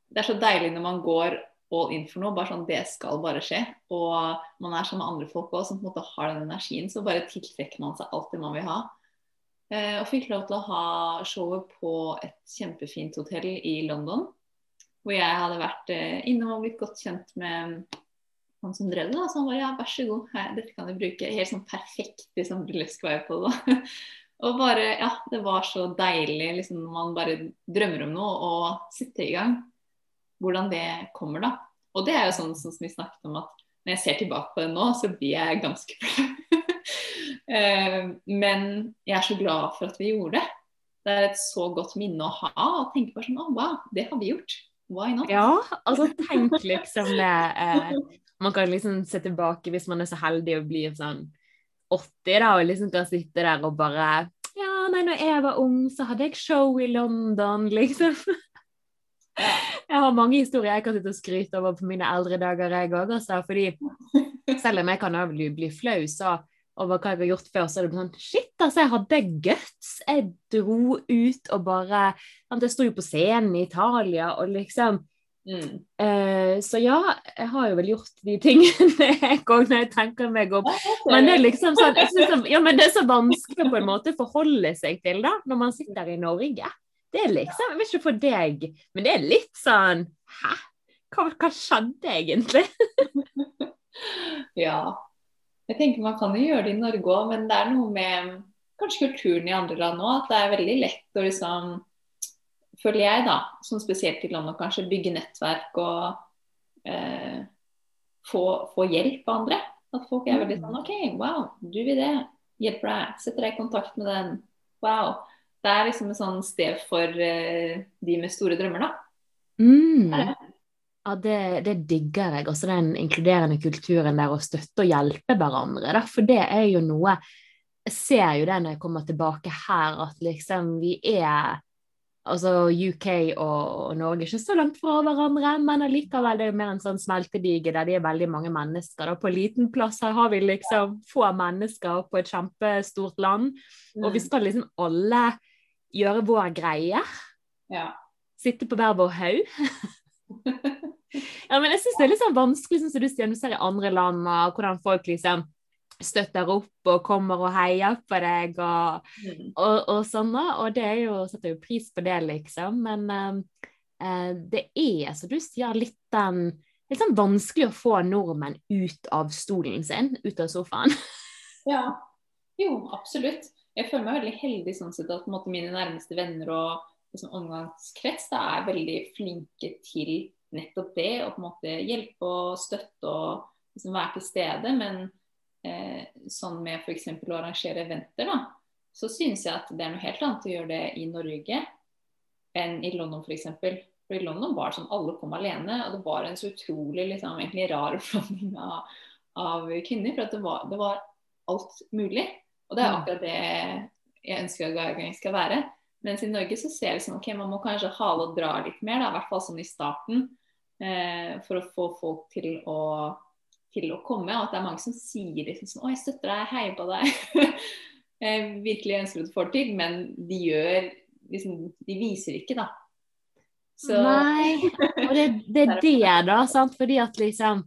Det er så deilig når man går all in for noe. bare sånn, Det skal bare skje. Og man er sammen med andre folk også, som på en måte har den energien. Så bare tiltrekker man seg alt det man vil ha. Eh, og fikk lov til å ha showet på et kjempefint hotell i London. Hvor jeg hadde vært eh, innom og blitt godt kjent med han som drev det. da, Så han bare ja, vær så god, her, dette kan du bruke. Helt sånn perfekt liksom, burlesk vibe på det. da. Og bare, ja, det var så deilig liksom, når man bare drømmer om noe og setter i gang. Hvordan det kommer, da. Og det er jo sånn, sånn som vi snakket om at når jeg ser tilbake på det nå, så blir jeg ganske flau. Eh, Men jeg er så glad for at vi gjorde det. Det er et så godt minne å ha. Og tenke bare sånn Å, wow, det har vi gjort. Why not? ja, altså tenk liksom det eh, Man kan liksom se tilbake hvis man er så heldig og blir sånn 80 da, og liksom kan sitte der og bare nei, når jeg var ung, så hadde jeg show i London, liksom. Jeg har mange historier jeg kan sitte og skryte over på mine eldre dager, jeg òg, altså. Fordi selv om jeg kan bli flau så over hva jeg har gjort før, så er det sånn Shit, altså, jeg hadde guts. Jeg dro ut og bare Jeg sto jo på scenen i Italia og liksom Mm. eh, Så ja, jeg har jo vel gjort de tingene jeg òg, når jeg tenker meg om. Men det er liksom sånn synes, Ja, men det er så vanskelig på en måte å forholde seg til, da, når man sitter i Norge. Det er liksom Jeg vet ikke for deg, men det er litt sånn Hæ? Hva, hva skjedde egentlig? Ja. Jeg tenker Man kan jo gjøre det i Norge òg, men det er noe med kanskje kulturen i andre land òg. At det er veldig lett å liksom Føler jeg, da, som spesielt i landet kanskje bygge nettverk og eh, få, få hjelp av andre. At folk er veldig sånn OK, wow, du vil det. Hjelper deg. Setter deg i kontakt med den. Wow. Det er liksom et sånn sted for eh, de med store drømmer, da. Mm. Det det. Ja, det, det digger jeg. Også den inkluderende kulturen der å støtte og hjelpe hverandre. Da. For det er jo noe Jeg ser jo det når jeg kommer tilbake her, at liksom vi er Altså UK og, og Norge ikke så langt fra hverandre, men allikevel det er jo mer en sånn smeltedige der det er veldig mange mennesker. Da. På liten plass her har vi liksom få mennesker på et kjempestort land, og vi skal liksom alle gjøre vår greie. Ja. Sitte på hver vår haug. Ja, men jeg syns det er litt sånn vanskelig, sånn som du sier, du ser i andre land, og hvordan folk liksom støtter opp og kommer og heier på deg og, Mm. og, og sånn. Og det er jo, setter jo pris på det, liksom. Men eh, eh, det er, som du sier, litt den Litt sånn vanskelig å få nordmenn ut av stolen sin, ut av sofaen. Ja, jo, absolutt. Jeg føler meg veldig heldig sånn sett at måte, mine nærmeste venner og liksom, omgangskrets da, er veldig flinke til nettopp det. Å på en måte hjelpe og støtte og liksom, være til stede. Men eh, sånn med f.eks. å arrangere eventer, da, så synes jeg at det er noe helt annet å gjøre det i Norge enn i London f.eks. For i London var det sånn alle kom alene, og det var en så utrolig liksom, egentlig rar blanding av, av kvinner. For at det var, det var alt mulig. Og det er Mm. akkurat det jeg ønsker at Gargang skal være. Mens i Norge så ser vi sånn, ok, man må kanskje hale og dra litt mer, da, i hvert fall sånn i starten. Eh, for å få folk til å, til å komme. Og at det er mange som sier liksom sånn Å, jeg støtter deg, jeg heier på deg. jeg virkelig ønsker at du får det til, men de gjør liksom, De viser ikke, da. Så Nei, og det, det er det, da, sant? Fordi at liksom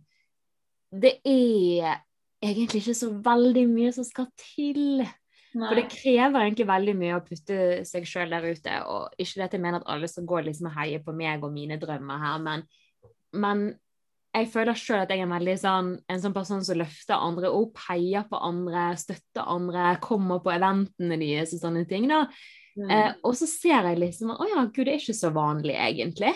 Det er egentlig ikke så veldig mye som skal til. nei. For det krever egentlig veldig mye å putte seg sjøl der ute. Og ikke det at jeg mener at alle skal gå liksom og heie på meg og mine drømmer her, men, men jeg føler sjøl at jeg er veldig sånn, en sånn person som løfter andre opp, heier på andre, støtter andre, kommer på eventene deres og sånne ting. da. Mm. Eh, og så ser jeg liksom Å ja, gud, det er ikke så vanlig, egentlig.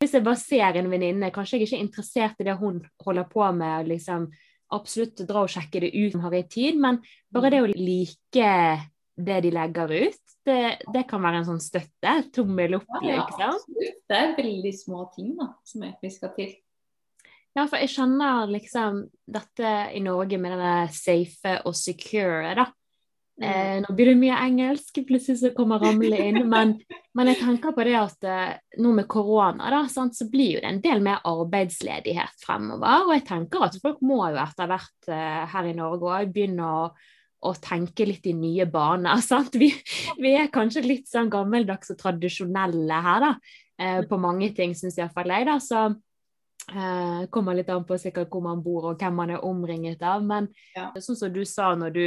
Hvis jeg bare ser en venninne, kanskje jeg ikke er interessert i det hun holder på med, liksom absolutt dra og sjekke det ut som har i tid, men bare det å like det de legger ut, det, det kan være en sånn støtte. Tommel opp, ja, ja, liksom. Absolutt. Det er veldig små ting da, som egentlig skal til. Ja, for jeg skjønner liksom dette i Norge med denne safe og secure, da. Mm. Eh, nå blir det mye engelsk plutselig som kommer ramle inn, men, men, jeg tenker på det at eh, nå med korona, da, sant, så blir jo det en del mer arbeidsledighet fremover. Og jeg tenker at folk må jo etter hvert eh, her i Norge òg begynne å, å, tenke litt i nye baner. Sant? Vi, vi, er kanskje litt sånn gammeldags og tradisjonelle her, da. Eh, på mange ting, syns iallfall jeg, da. Så eh, kommer litt an på sikkert hvor man bor og hvem man er omringet av. Men ja. sånn som du sa når du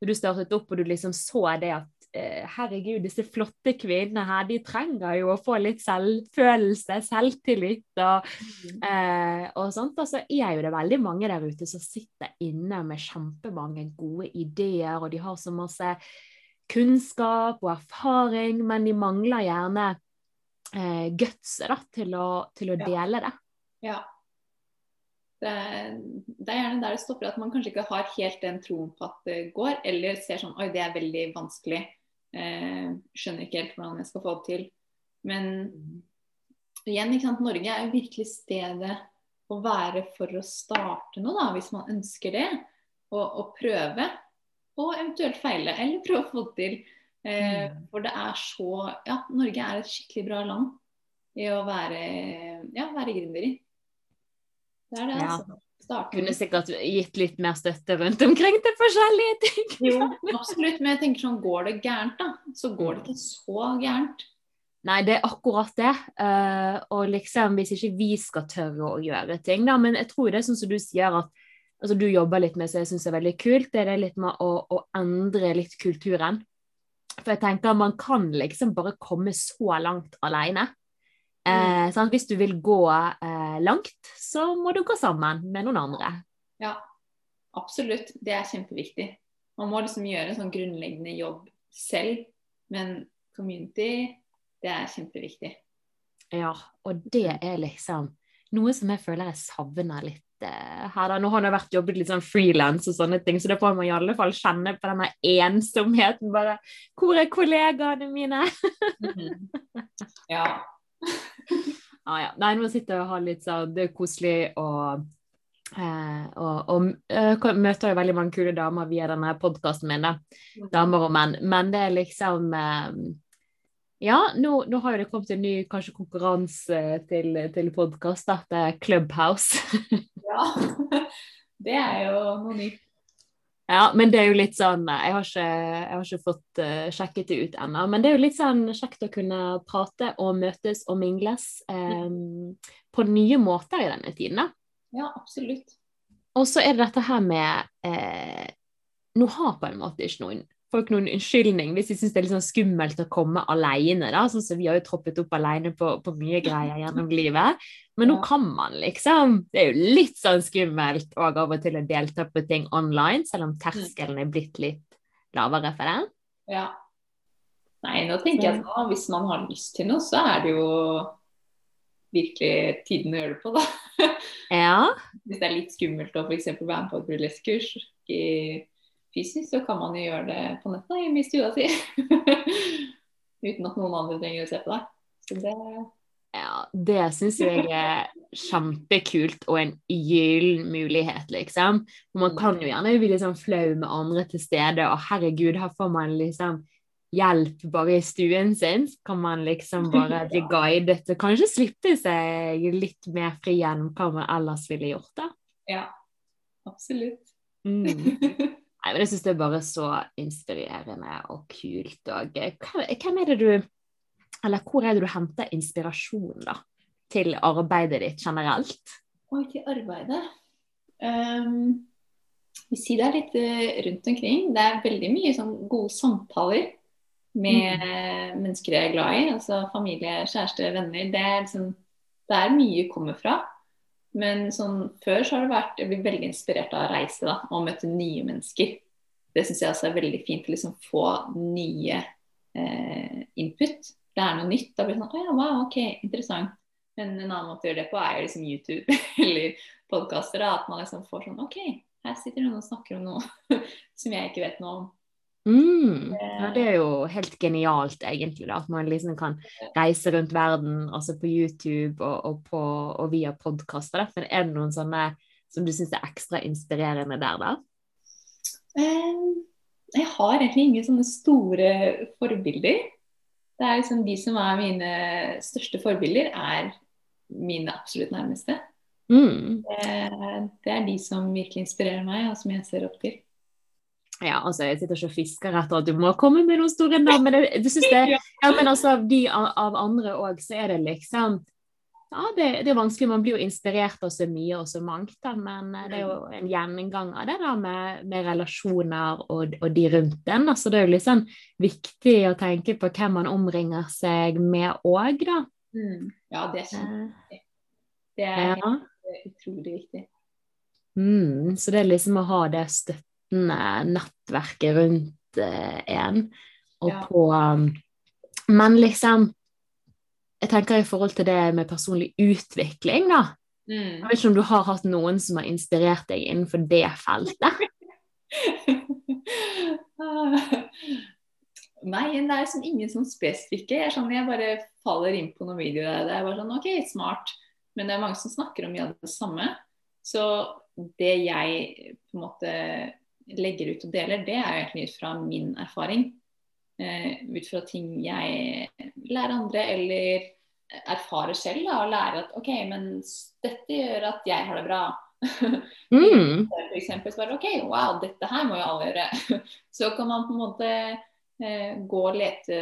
når du startet opp og du liksom så det at eh, herregud, disse flotte kvinnene her, de trenger jo å få litt selvfølelse, selvtillit og, mm. eh, og sånt. Og så er jo det veldig mange der ute som sitter inne med kjempemange gode ideer, og de har så masse kunnskap og erfaring, men de mangler gjerne eh, gutset til, til, å dele det. Ja. Det, det, er gjerne der det stopper, at man kanskje ikke har helt den troen på at det går, eller ser sånn Oi, det er veldig vanskelig. Eh, skjønner ikke helt hvordan jeg skal få det til. Men igjen, ikke sant, Norge er jo virkelig stedet å være for å starte noe, da, hvis man ønsker det. Og, og prøve, og eventuelt feile, eller prøve å få det til. Eh, mm. for det er så Ja, Norge er et skikkelig bra land i å være, ja, være gründer i. Det er det, ja. altså. Starten. Kunne sikkert gitt litt mer støtte rundt omkring til forskjellige ting. jo, absolutt. Men jeg tenker sånn, går det gærent, da, så går det ikke så gærent. Nei, det er akkurat det. Uh, og liksom, hvis ikke vi skal tørre å gjøre ting, da. Men jeg tror det er sånn som du sier, at altså, du jobber litt med, så jeg syns er veldig kult, det er det litt med å, å, endre litt kulturen. For jeg tenker man kan liksom bare komme så langt alene. Mm. Eh, sånn, hvis du vil gå eh, langt, så må du gå sammen med noen andre. Ja, absolutt. Det er kjempeviktig. Man må liksom gjøre en sånn grunnleggende jobb selv, men community, det er kjempeviktig. Ja, og det er liksom noe som jeg føler jeg savner litt eh, her. da. Nå har jeg vært jobbet litt sånn frilans og sånne ting, så da får man i alle fall kjenne på denne ensomheten. Bare Hvor er kollegaene mine? mm -hmm. Ja, ah, ja. Nei, nå sitter jeg og har litt sånn Det er koselig og Eh, og, og uh, møter jo veldig mange kule damer via denne podkasten min, da. Damer og menn. Men det er liksom eh, Ja, nå, nå, har jo det kommet en ny kanskje konkurranse til, til podkast, er Clubhouse. ja. Det er jo noe nytt. Ja, men det er jo litt sånn eh, Jeg har ikke, jeg har ikke fått uh, sjekket det ut ennå. Men det er jo litt sånn kjekt å kunne prate og møtes og mingles um, på nye måter i denne tiden, da. Ja, absolutt. Og så er det dette her med eh, Nå har på en måte ikke noen folk noen unnskyldning hvis de syns det er litt sånn skummelt å komme alene. Da. Sånn som vi har jo troppet opp alene på, på mye greier gjennom livet. Men nå kan man liksom Det er jo litt sånn skummelt og av og til å delta på ting online, selv om terskelen er blitt litt lavere for det. Ja. Nei, nå tenker jeg sånn hvis man har lyst til noe, så er det jo virkelig tiden å gjøre det på, da. Ja. Hvis det er litt skummelt å f.eks. være med på et burlesque-kurs i fysisk, så kan man jo gjøre det på nettet hjemme i stua si. Uten at noen andre trenger å se på deg. Så det ja, det syns jeg er kjempekult og en gyllen mulighet, liksom. For man kan jo gjerne bli litt sånn flau med andre til stede, og herregud, her får man liksom hjelp bare i stuen sin. Kan man liksom bare bli guidet og kanskje slippe seg litt mer fri enn hva man ellers ville gjort, da. Ja, absolutt. Mm. Nei, men Jeg syns det er bare så inspirerende og kult. Og eh, hvem er det du Eller hvor er det du henter inspirasjon da, til arbeidet ditt generelt? Oi, til arbeidet um, Vi sier det er litt uh, rundt omkring. Det er veldig mye sånn gode samtaler med mm. mennesker jeg er glad i. Altså familie, kjæreste, venner. Det er, liksom, det er mye kommer fra. Men sånn, før så har det vært Jeg blir veldig inspirert av å reise da, og møte nye mennesker. Det syns jeg også er veldig fint å liksom få nye eh, input. Det er noe nytt. Da blir det sånn Å ja, wow, OK, interessant. Men en annen måte å gjøre det på er jo liksom YouTube eller podkaster. At man liksom får sånn OK, her sitter noen og snakker om noe som jeg ikke vet noe om. Mm. Ja, det er jo helt genialt, egentlig, da, at man liksom kan reise rundt verden, altså på YouTube og, og, på, og via podkaster. Men er det noen sånne som du syns er ekstra inspirerende der, da? Um, jeg har egentlig ingen sånne store forbilder. Det er liksom De som er mine største forbilder, er mine absolutt nærmeste. Mm. Det, det er de som virkelig inspirerer meg, og som jeg ser opp til. Ja, altså jeg sitter ikke og fisker etter at du må komme med noen store navn, men jeg, du synes det, ja, men altså av de av, av andre òg, så er det liksom Ja, det, det, er vanskelig, man blir jo inspirert av så mye og så mangt, da, men eh, det er jo en gjennomgang av det da med, med relasjoner og, og, de rundt en. Altså det er jo litt sånn viktig å tenke på hvem man omringer seg med òg, da. Mm. Ja, det er kjempeviktig. Det er ja. utrolig viktig. Mm, så det er liksom å ha det støttet nettverket rundt eh, en. Og ja. på um, Men liksom Jeg tenker i forhold til det med personlig utvikling, da. Mm. Jeg vet ikke om du har hatt noen som har inspirert deg innenfor det feltet? Nei, det er liksom ingen sånn spesifikke. Jeg, sånn, jeg bare faller inn på noen videoer. Det er bare sånn OK, smart. Men det er mange som snakker om mye av det samme. Så det jeg på en måte legger ut og deler, det er jo egentlig ut fra min erfaring. Uh, ut fra ting jeg lærer andre, eller erfarer selv. Da, og lærer at OK, men dette gjør at jeg har det bra. mm. For eksempel så bare OK, wow, dette her må jo alle gjøre. så kan man på en måte uh, gå og lete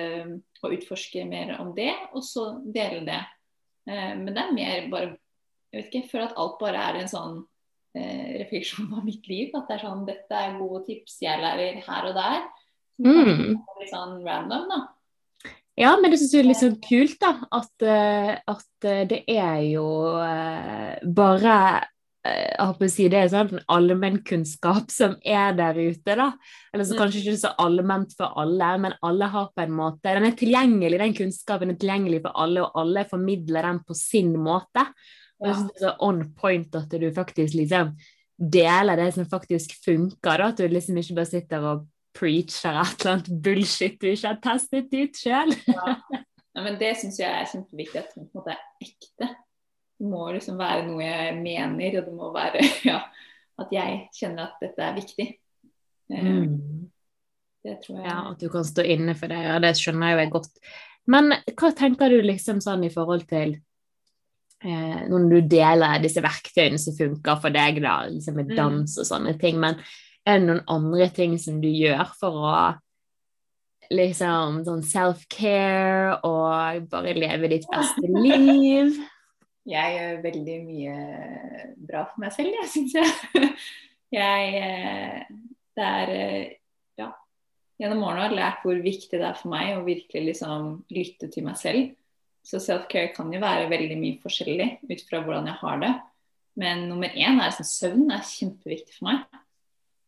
og utforske mer om det, og så dele det. Uh, men det er mer bare Jeg vet ikke, jeg føler at alt bare er en sånn eh, refleksjon av mitt liv. At det er sånn dette er gode tips jeg lærer her og der. Mm. litt sånn random, da. Ja, men det syns jeg er litt sånn kult, da. At, uh, at det er jo bare jeg håper å si Det er sånn allmennkunnskap som er der ute, da. Eller så mm. kanskje ikke så allment for alle, men alle har på en måte Den er tilgjengelig, den kunnskapen er tilgjengelig for alle, og alle formidler den på sin måte. Jeg det er så on point at du faktisk liksom deler det som faktisk funker. Da. At du liksom ikke bare sitter og preacher et eller annet bullshit du ikke har testet ut sjøl. ja. ja. men det syns jeg er kjempeviktig at det på en måte er ekte. Det må liksom være noe jeg mener, og det må være ja, at jeg kjenner at dette er viktig. Eh, mm. Det tror jeg Ja, at du kan stå inne for det. Ja, det skjønner jeg jo godt. Men hva tenker du liksom sånn i forhold til når du deler disse verktøyene som funker for deg, da, liksom med mm. dans og sånne ting. Men er det noen andre ting som du gjør for å liksom sånn self-care og bare leve ditt beste liv? Jeg gjør veldig mye bra for meg selv, jeg syns jeg. jeg. Eh, det er eh, Ja. Gjennom årene har jeg lært hvor viktig det er for meg å virkelig liksom lytte til meg selv. Så self-care kan jo være veldig mye forskjellig ut fra hvordan jeg har det. Men nummer én er sånn søvn er kjempeviktig for meg.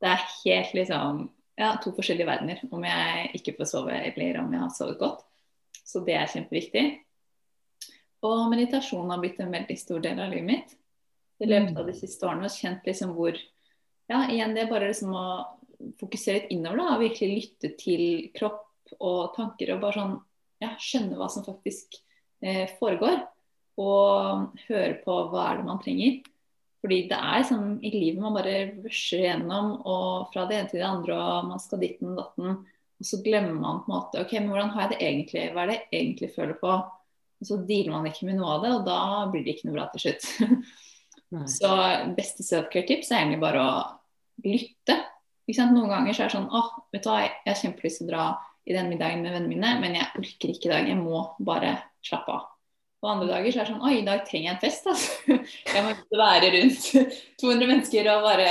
Det er helt liksom ja, to forskjellige verdener om jeg ikke får sove eller om jeg har sovet godt. Så det er kjempeviktig. Og meditasjon har blitt en veldig stor del av livet mitt i løpet av de siste årene. har jeg kjent liksom hvor Ja, igjen det er bare liksom å fokusere litt innover, da. Og virkelig lytte til kropp og tanker og bare sånn ja, skjønne hva som faktisk foregår. Og høre på hva er det man trenger. Fordi det er sånn i livet man bare rusher gjennom og fra det ene til det andre, og man skal ditten og datten. Og så glemmer man på en måte OK, men hvordan har jeg det egentlig? Hva er det jeg egentlig føler på? Og så dealer man ikke med noe av det, og da blir det ikke noe bra til slutt. så beste self-care-tips er egentlig bare å lytte. Noen ganger så er det sånn åh, vet du hva, jeg har kjempelyst til å dra i den middagen med vennene mine, men jeg orker ikke i dag. Jeg må bare slappe av. Og andre dager så er det sånn Oi, i dag trenger jeg en fest, altså. Jeg må ikke være rundt 200 mennesker og bare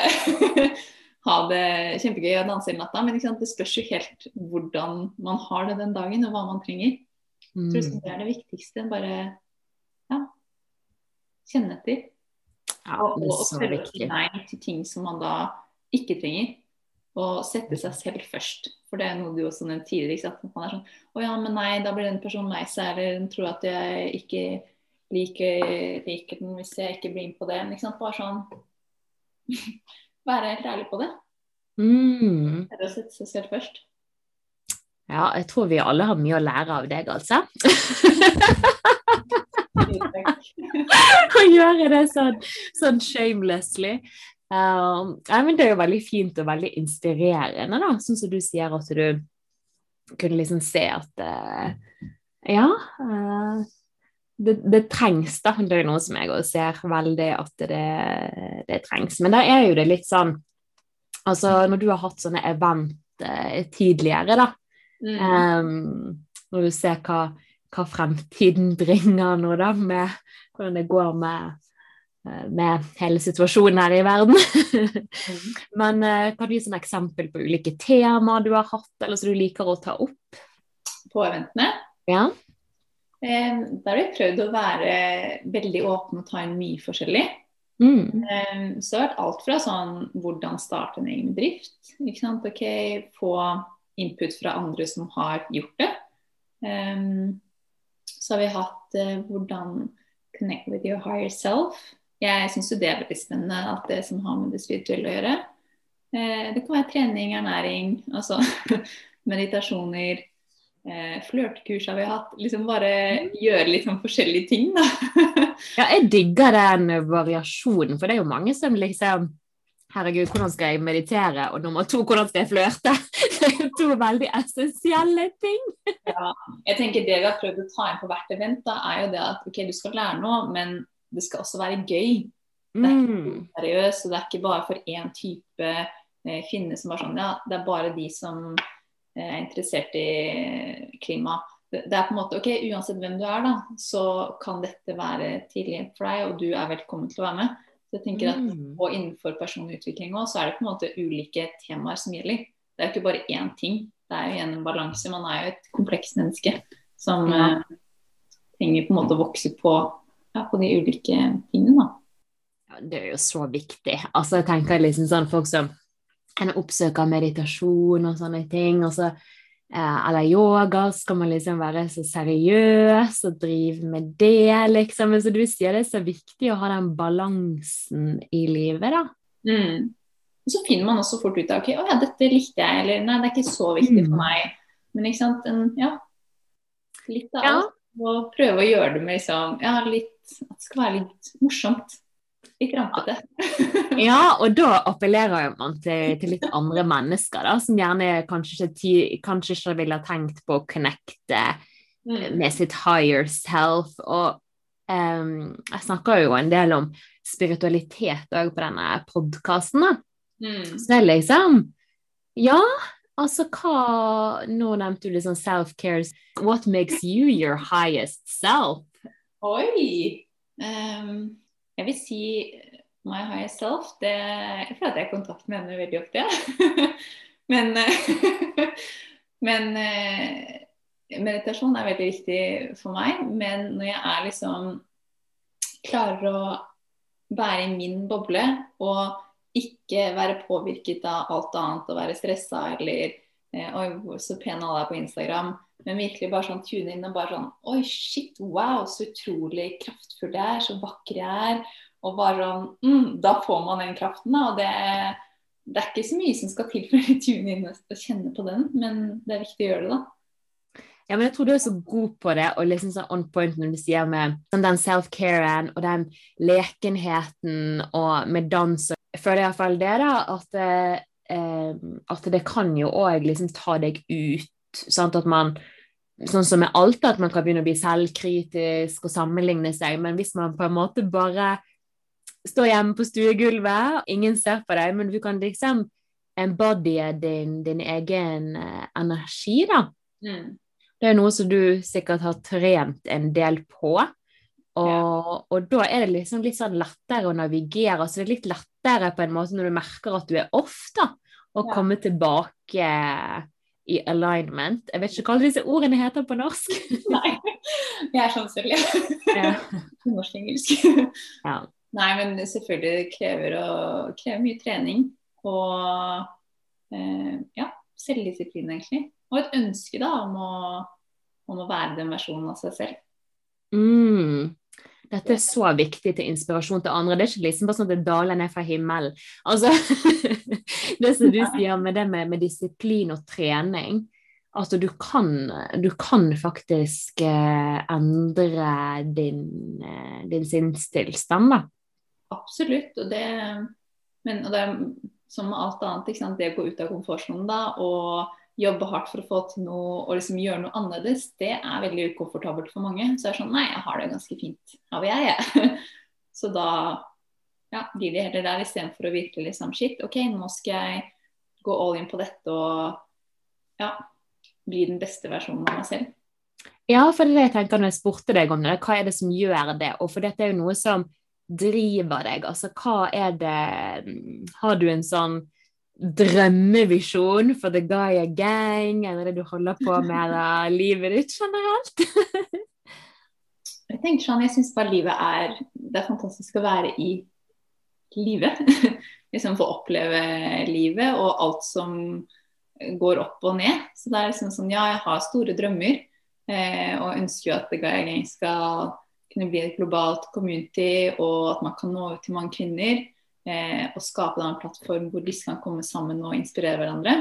ha det kjempegøy og danse hele natta. Men det spørs jo helt hvordan man har det den dagen, og hva man trenger. Jeg tror mm. det er det viktigste. Bare ja, kjenne etter. Ja, og, og, og tørre å si nei til ting som man da ikke trenger. Og sette seg selv først. For det er noe du også nevnte tidligere. At man er sånn Å ja, men nei, da blir den personen lei seg, eller den tror at jeg ikke liker, liker den hvis jeg ikke blir med på det. Ikke sant? Bare sånn Være helt ærlig på det. Mm. Tørre å sette seg selv først. Ja, jeg tror vi alle har mye å lære av deg, altså. Å gjøre det sånn, sånn shamelessly. Um, men det er jo veldig fint og veldig inspirerende, da. Sånn som du sier at du kunne liksom se at eh, Ja. eh, det, det trengs, da. Det er noe som jeg også ser veldig at det, det trengs. Men da er jo det litt sånn Altså, når du har hatt sånne event eh, tidligere, da, Mm. Um, når du ser hva, hva fremtiden bringer nå, da, med hvordan det går med, med hele situasjonen her i verden. Men uh, kan du gi et eksempel på ulike temaer du har hatt, eller som du liker å ta opp? På eventene. Ja. Eh, da har vi prøvd å være veldig åpne og ta inn mye forskjellig. Mm. Eh, så det har vært alt fra sånn hvordan starte en egen bedrift. Ikke sant? Ok, få input fra andre som har gjort det. Så har vi hatt hvordan connect with your higher self. Jeg syns jo det er veldig spennende, at det som har med det spirituelle å gjøre. Uh, det kan være trening, ernæring, altså meditasjoner. Uh, Flørtekurs har vi hatt. Liksom bare gjøre litt sånn forskjellige ting, da. ja, jeg digger den variasjonen, for det er jo mange som liksom Herregud, hvordan skal jeg meditere? Og nummer to, hvordan skal jeg flørte? Det er jo to veldig essensielle ting. ja, jeg tenker Det vi har prøvd å ta inn på hvert event, da, er jo det at ok, du skal lære noe, men det skal også være gøy. Det er ikke Mm. seriøst, og det er ikke bare for én type eh, kvinne som er sånn Ja, det er bare de som eh, er interessert i klima. Det, det er på en måte OK, uansett hvem du er, da, så kan dette være tilgjengelig for deg, og du er velkommen til å være med. Så jeg tenker at Mm. Og innenfor personlig utvikling også, så er det på en måte ulike temaer som gjelder. Det er jo ikke bare én ting. Det er jo igjen en balanse. Man er jo et komplekst menneske som eh, trenger på en måte å vokse på, ja, på de ulike tingene. da. Ja, det er jo så viktig. Altså, jeg tenker liksom sånn folk som en oppsøker meditasjon og sånne ting, og så, eh, eller yoga, skal man liksom være så seriøs og drive med det, liksom. Men så du sier, det er så viktig å ha den balansen i livet, da. Mm. Og så finner man også fort ut av ok, å ja, dette likte jeg, eller nei, det er ikke så viktig Mm. for meg. Men ikke sant, en, ja, litt av Ja. Og prøve å gjøre det med liksom, ja, litt, at det skal være litt morsomt. Litt rampete. Ja, og da appellerer man til, til litt andre mennesker, da, som gjerne kanskje ikke, kanskje ikke ville tenkt på å connecte Mm. med sitt higher self. Og um, jeg snakker jo en del om spiritualitet òg på denne podkasten. Mm. Så det er liksom Ja, altså hva Nå nevnte du liksom self-care. What makes you your highest self? Oi! Um, jeg vil si my higher self. Det, jeg føler at jeg har kontakt med henne veldig ofte. Ja. men eh, men eh, meditasjon er veldig viktig for meg. Men når jeg er liksom klarer å være i min boble og ikke være påvirket av alt annet og være stressa eller eh, hvor så pen alle er på Instagram. Men virkelig bare sånn tune inn og bare sånn Oi, shit, wow, så utrolig kraftfull jeg er, så vakker jeg er. Og bare sånn mm, Da får man den kraften, da. Og det, det er ikke så mye som skal til for å tune inn og kjenne på den, men det er viktig å gjøre det, da. Ja, men jeg tror du er så god på det, og liksom sånn on point når du sier med sånn den self-caren og den lekenheten og med dans. Jeg føler iallfall det, da, at, eh, at det kan jo òg liksom ta deg ut. Sant? At man Sånn som med alt, at man kan begynne å bli selvkritisk og sammenligne seg, men hvis man på en måte bare står hjemme på stuegulvet, ingen ser på deg, men du kan liksom embodye din, din egen eh, energi, da. Mm. Det er noe som du sikkert har trent en del på. Og, og da er det liksom litt sånn lettere å navigere. Så det er litt lettere på en måte når du merker at du er off, da. Ja. komme tilbake i alignment. Jeg vet ikke hva alle disse ordene heter på norsk. Nei. Jeg er sånn selv, ja. Norsk-engelsk. Ja. Nei, men selvfølgelig krever, å, krever mye trening. Og eh, ja, selvdisiplin, egentlig. Og et ønske da om å, om å være den versjonen av seg selv. Mm. Dette er så viktig til inspirasjon til andre. Det er ikke liksom bare sånn at det daler ned fra himmelen. Altså, det som du sier med det med, med disiplin og trening. Altså, du kan, du kan faktisk eh, endre din, eh, din sinnstilstand, da. Absolutt. Og det, men, og det er som med alt annet, det å gå ut av komfortsonen da, og jobbe hardt for å få til noe og liksom gjøre noe annerledes, det er veldig ukomfortabelt for mange. Så jeg er sånn Nei, jeg har det ganske fint av jeg, jeg. Så da ja, blir de heller der istedenfor å virkelig liksom Shit, OK, nå skal jeg gå all in på dette og ja, bli den beste versjonen av meg selv. Ja, for det er jeg tenker når jeg spurte deg om det. Hva er det som gjør det? Og for dette er jo noe som driver deg. Altså hva er det Har du en sånn drømmevisjon for The Gaia Gang, eller det du holder på med da, livet ditt generelt? jeg tenker sånn, jeg syns bare livet er Det er fantastisk å være i livet. liksom få oppleve livet og alt som går opp og ned. Så det er liksom sånn, ja, jeg har store drømmer eh, og ønsker jo at The Gaia Gang skal kunne bli et globalt community, og at man kan nå ut til mange kvinner eh, og skape en plattform hvor disse kan komme sammen og inspirere hverandre.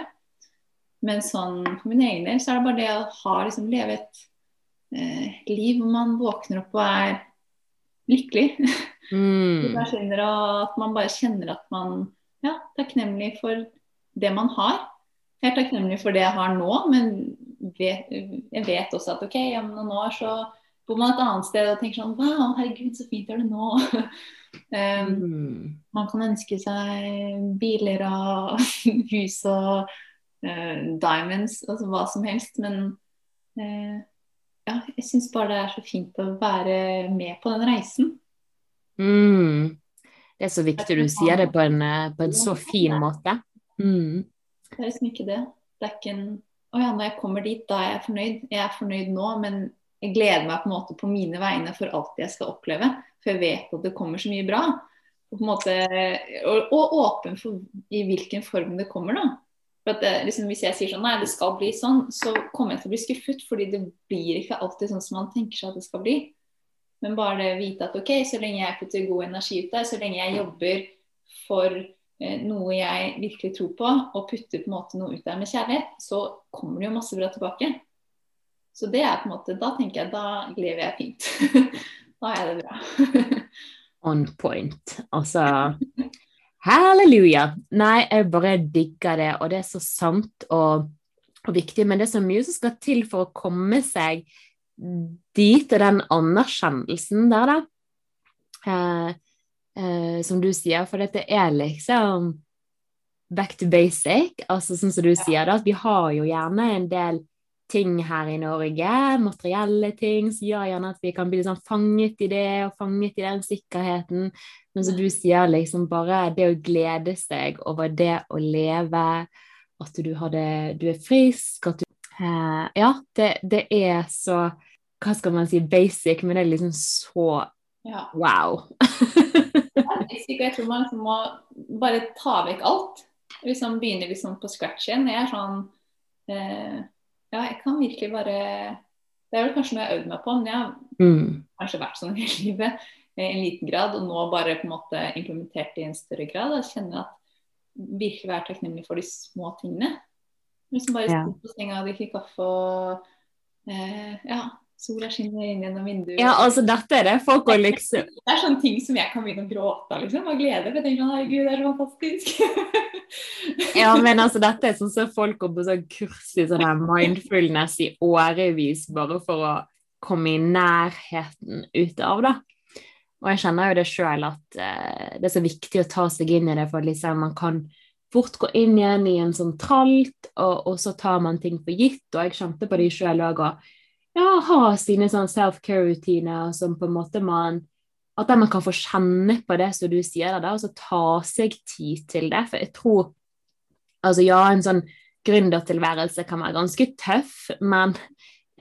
Men sånn for min egen del så er det bare det å ha, liksom, leve et eh, liv hvor man våkner opp og er lykkelig. Mm. at man bare kjenner at man ja, takknemlig for det man har. Jeg er takknemlig for det jeg har nå, men vet, jeg vet også at OK, om noen år så bor man et annet sted og tenker sånn Wow, herregud, så fint er det nå. um, mm. Man kan ønske seg biler og hus og uh, diamonds, altså hva som helst. Men uh, ja, jeg syns bare det er så fint å være med på den reisen. Mm. Det er så viktig du sier det på en, eh, på en så fin måte. Mm. Det er liksom ikke det. Det er ikke en Å ja, når jeg kommer dit, da er jeg fornøyd. Jeg er fornøyd nå, men jeg gleder meg på en måte på mine vegne for alt jeg skal oppleve. For jeg vet at det kommer så mye bra. Og, måte, og, og åpen for i hvilken form det kommer. da. For det, liksom, Hvis jeg sier sånn nei, det skal bli sånn, så kommer jeg til å bli skuffet. Fordi det blir ikke alltid sånn som man tenker seg at det skal bli. Men bare det å vite at ok, så lenge jeg putter god energi ut der, så lenge jeg jobber for eh, noe jeg virkelig tror på, og putter på en måte noe ut der med kjærlighet, så kommer det jo masse bra tilbake. Så det er på en måte, da tenker jeg da lever jeg fint. da er det bra. On point. Altså Halleluja. Nei, jeg bare digger det, og det er så sant og, og viktig. Men det er så mye som skal til for å komme seg dit, og den anerkjennelsen der, da. Eh, eh, som du sier, for dette er liksom back to basic. Altså sånn som du sier, da, at vi har jo gjerne en del ting her i Norge, materielle ting, som gjør gjerne at vi kan bli sånn fanget i det, og fanget i den sikkerheten. Men som du sier, liksom bare det å glede seg over det å leve, at du, det, du er frisk, at du eh, Ja, det, det, er så Hva skal man si basic, men det er liksom så ja. wow. jeg tror man liksom må bare ta vekk alt. Liksom begynner liksom på scratch igjen. Jeg er sånn eh, ja, jeg kan virkelig bare Det er vel kanskje noe jeg har øvd meg på, men jeg har mm. kanskje vært sånn hele livet i en liten grad, og nå bare på en måte implementert det i en større grad. Jeg kjenner at virkelig være takknemlig for de små tingene. Liksom bare ja. på senga og drikke kaffe og eh, ja, Sola skinner inn gjennom vinduet. Ja, altså dette er det folk og liksom Det er sånne ting som jeg kan begynne å gråte av, liksom. Av glede. For jeg tenker sånn, herregud, det er så fantastisk. ja, men altså dette er sånn som folk går på sånn kurs i sånn mindfulness i årevis bare for å komme i nærheten ut av det. Og jeg kjenner jo det sjøl at uh, det er så viktig å ta seg inn i det, for liksom man kan fort gå inn igjen i en sånn tralt, og, og så tar man ting for gitt. Og jeg kjente på det sjøl òg. og ja, ha sine sånn self-care-rutiner som på en måte man At man kan få kjenne på det som du sier der, og så ta seg tid til det. For jeg tror Altså, ja, en sånn gründertilværelse kan være ganske tøff, men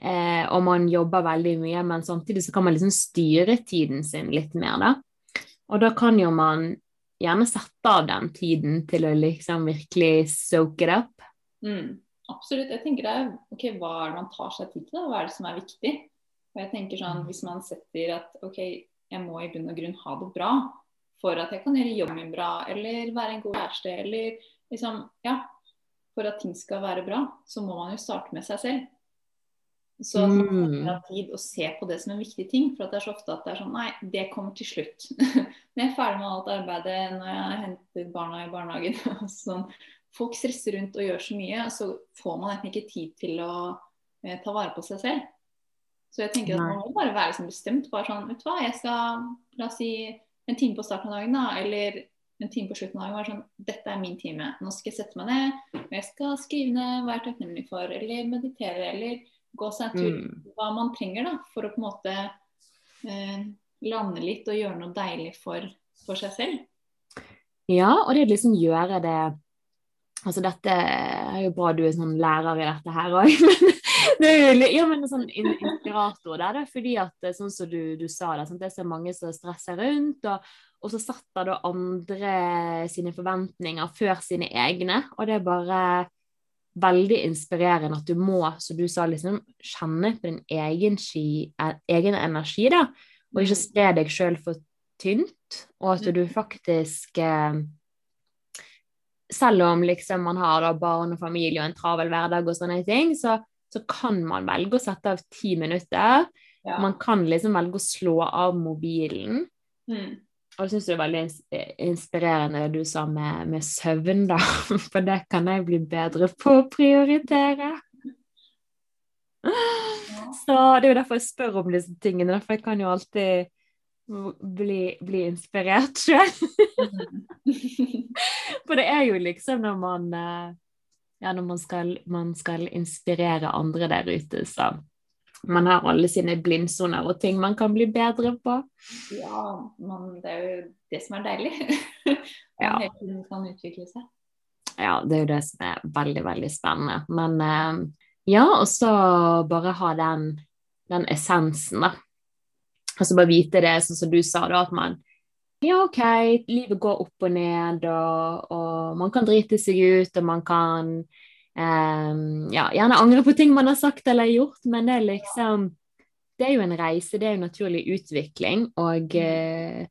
eh, og man jobber veldig mye, men samtidig så kan man liksom styre tiden sin litt mer, da. Og da kan jo man gjerne sette av den tiden til å liksom virkelig soak it up. Mm, absolutt. Jeg tenker det er ok, hva er det man tar seg tid til, da? Hva er det som er viktig? Og jeg tenker sånn, Hvis man setter at ok, jeg må i bunn og grunn ha det bra for at jeg kan gjøre jobben min bra, eller være en god kjæreste, eller liksom Ja. For at ting skal være bra, så må man jo starte med seg selv. Så at man Mm. har tid å se på det som en viktig ting. For at det er så ofte at det er sånn Nei, det kommer til slutt. når jeg er ferdig med alt arbeidet, når jeg har hentet barna i barnehagen og sånn. Folk stresser rundt og gjør så mye, så får man egentlig ikke tid til å eh, ta vare på seg selv. Så jeg tenker at man må bare være liksom bestemt. Bare sånn, vet du hva, jeg skal la oss si en time på starten av dagen, da, eller en time på slutten av dagen. Bare sånn, dette er min time. Nå skal jeg sette meg ned, og jeg skal skrive ned hva jeg er takknemlig for, eller meditere, eller gå seg en tur. Mm. Hva man trenger da, for å på en måte eh, lande litt og gjøre noe deilig for, for seg selv. Ja, og det liksom gjøre det Altså dette er jo bra du er sånn lærer i dette her òg, men det er jo ja, men en sånn inspirator der, da, fordi at eh, sånn som du, du sa det, sant? det er så mange som stresser rundt, og, og så setter da andre sine forventninger før sine egne, og det er bare veldig inspirerende at du må, som du sa, liksom kjenne på din egen, ski, eh, egen energi, da, og ikke spre deg sjøl for tynt, og at du faktisk eh, selv om liksom man har barn og familie og en travel hverdag og sånne ting, så, så kan man velge å sette av ti minutter. Ja. Man kan liksom velge å slå av mobilen. Mm. Og jeg syns det er veldig inspirerende det du sa med, med søvn, da. For det kan jeg bli bedre på å prioritere. Så det er jo derfor jeg spør om disse tingene, for jeg kan jo alltid bli, bli inspirert sjøl. For det er jo liksom når man eh, Ja, når man skal, man skal inspirere andre der ute, så man har alle sine blindsoner og ting man kan bli bedre på. ja, man, det er jo det som er deilig. Man Ja. kan utvikle seg. Ja, det er jo det som er veldig, veldig spennende. Men eh, ja, og så bare ha den, den essensen, da. Og så bare vite det, sånn som du sa, da, at man Ja, OK, livet går opp og ned, og, og man kan drite seg ut, og man kan um, ja, gjerne angre på ting man har sagt eller gjort, men det er liksom Det er jo en reise, det er jo naturlig utvikling, og uh,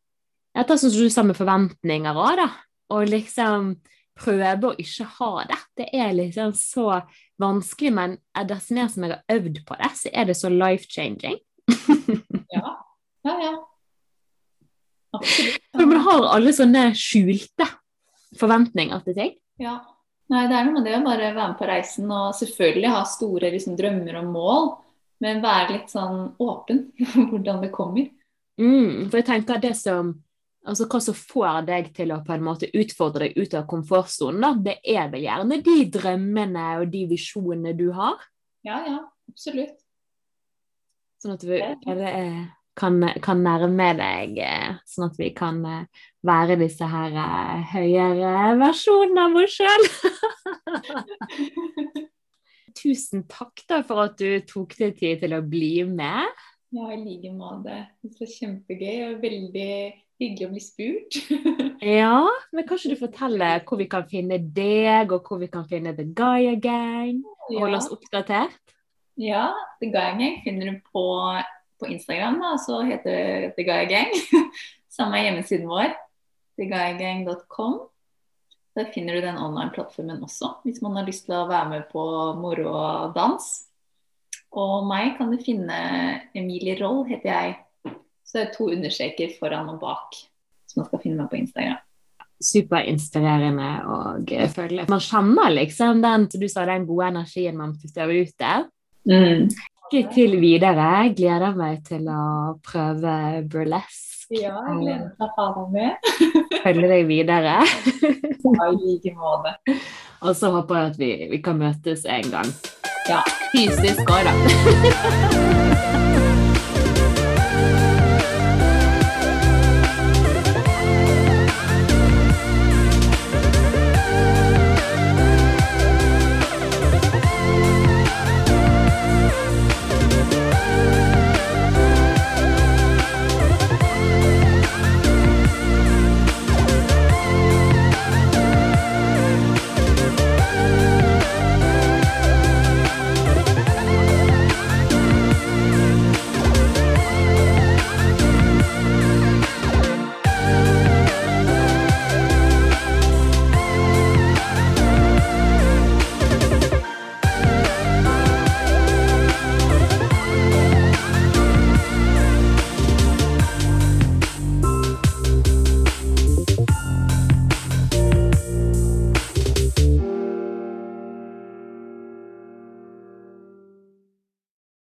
jeg tar sånn som du sa med forventninger òg, da. Og liksom prøve å ikke ha det. Det er liksom så vanskelig, men dess mer som jeg har øvd på det, så er det så life-changing. Ja, ja. ja. Absolutt. Man har alle sånne skjulte forventninger til ting. Ja. Nei, det er noe med det å bare være med på reisen og selvfølgelig ha store liksom, drømmer og mål, men være litt sånn åpen for hvordan det kommer. Mm, for jeg tenker det som Altså hva som får deg til å på en måte utfordre deg ut av komfortsonen, det er vel gjerne de drømmene og de visjonene du har. Ja, ja, absolutt. Sånn at vi er eh, kan, kan nærme deg, eh, sånn at vi kan eh, være disse her eh, høyere versjonene av oss sjøl. Tusen takk da for at du tok deg tid til å bli med. Ja, i like måte. Det var kjempegøy og veldig hyggelig å bli spurt. Ja, men kan ikke du fortelle hvor vi kan finne deg, og hvor vi kan finne The Gaia Gang? Holde oss oppdatert? ja, The Gaia Gang finner du på, på Instagram, da, så heter det The Guy Gang. Samme hjemmesiden vår, theguygang.com. Der finner du den online-plattformen også, hvis man har lyst til å være med på moro og dans. Og meg kan du finne Emilie Roll, heter jeg. Så det er to understreker foran og bak, som man skal finne meg på Instagram. Superinspirerende å eh, følge. Man kjenner liksom den, som du sa, den gode energien man putter ut der. Mm. Lykke til videre. Jeg gleder meg til å prøve burlesk. Ja, jeg gleder meg til å ha deg med. Følge deg videre. Ja, I like måte. Og så håper jeg at vi, vi kan møtes en gang. Ja. Fysisk òg, da.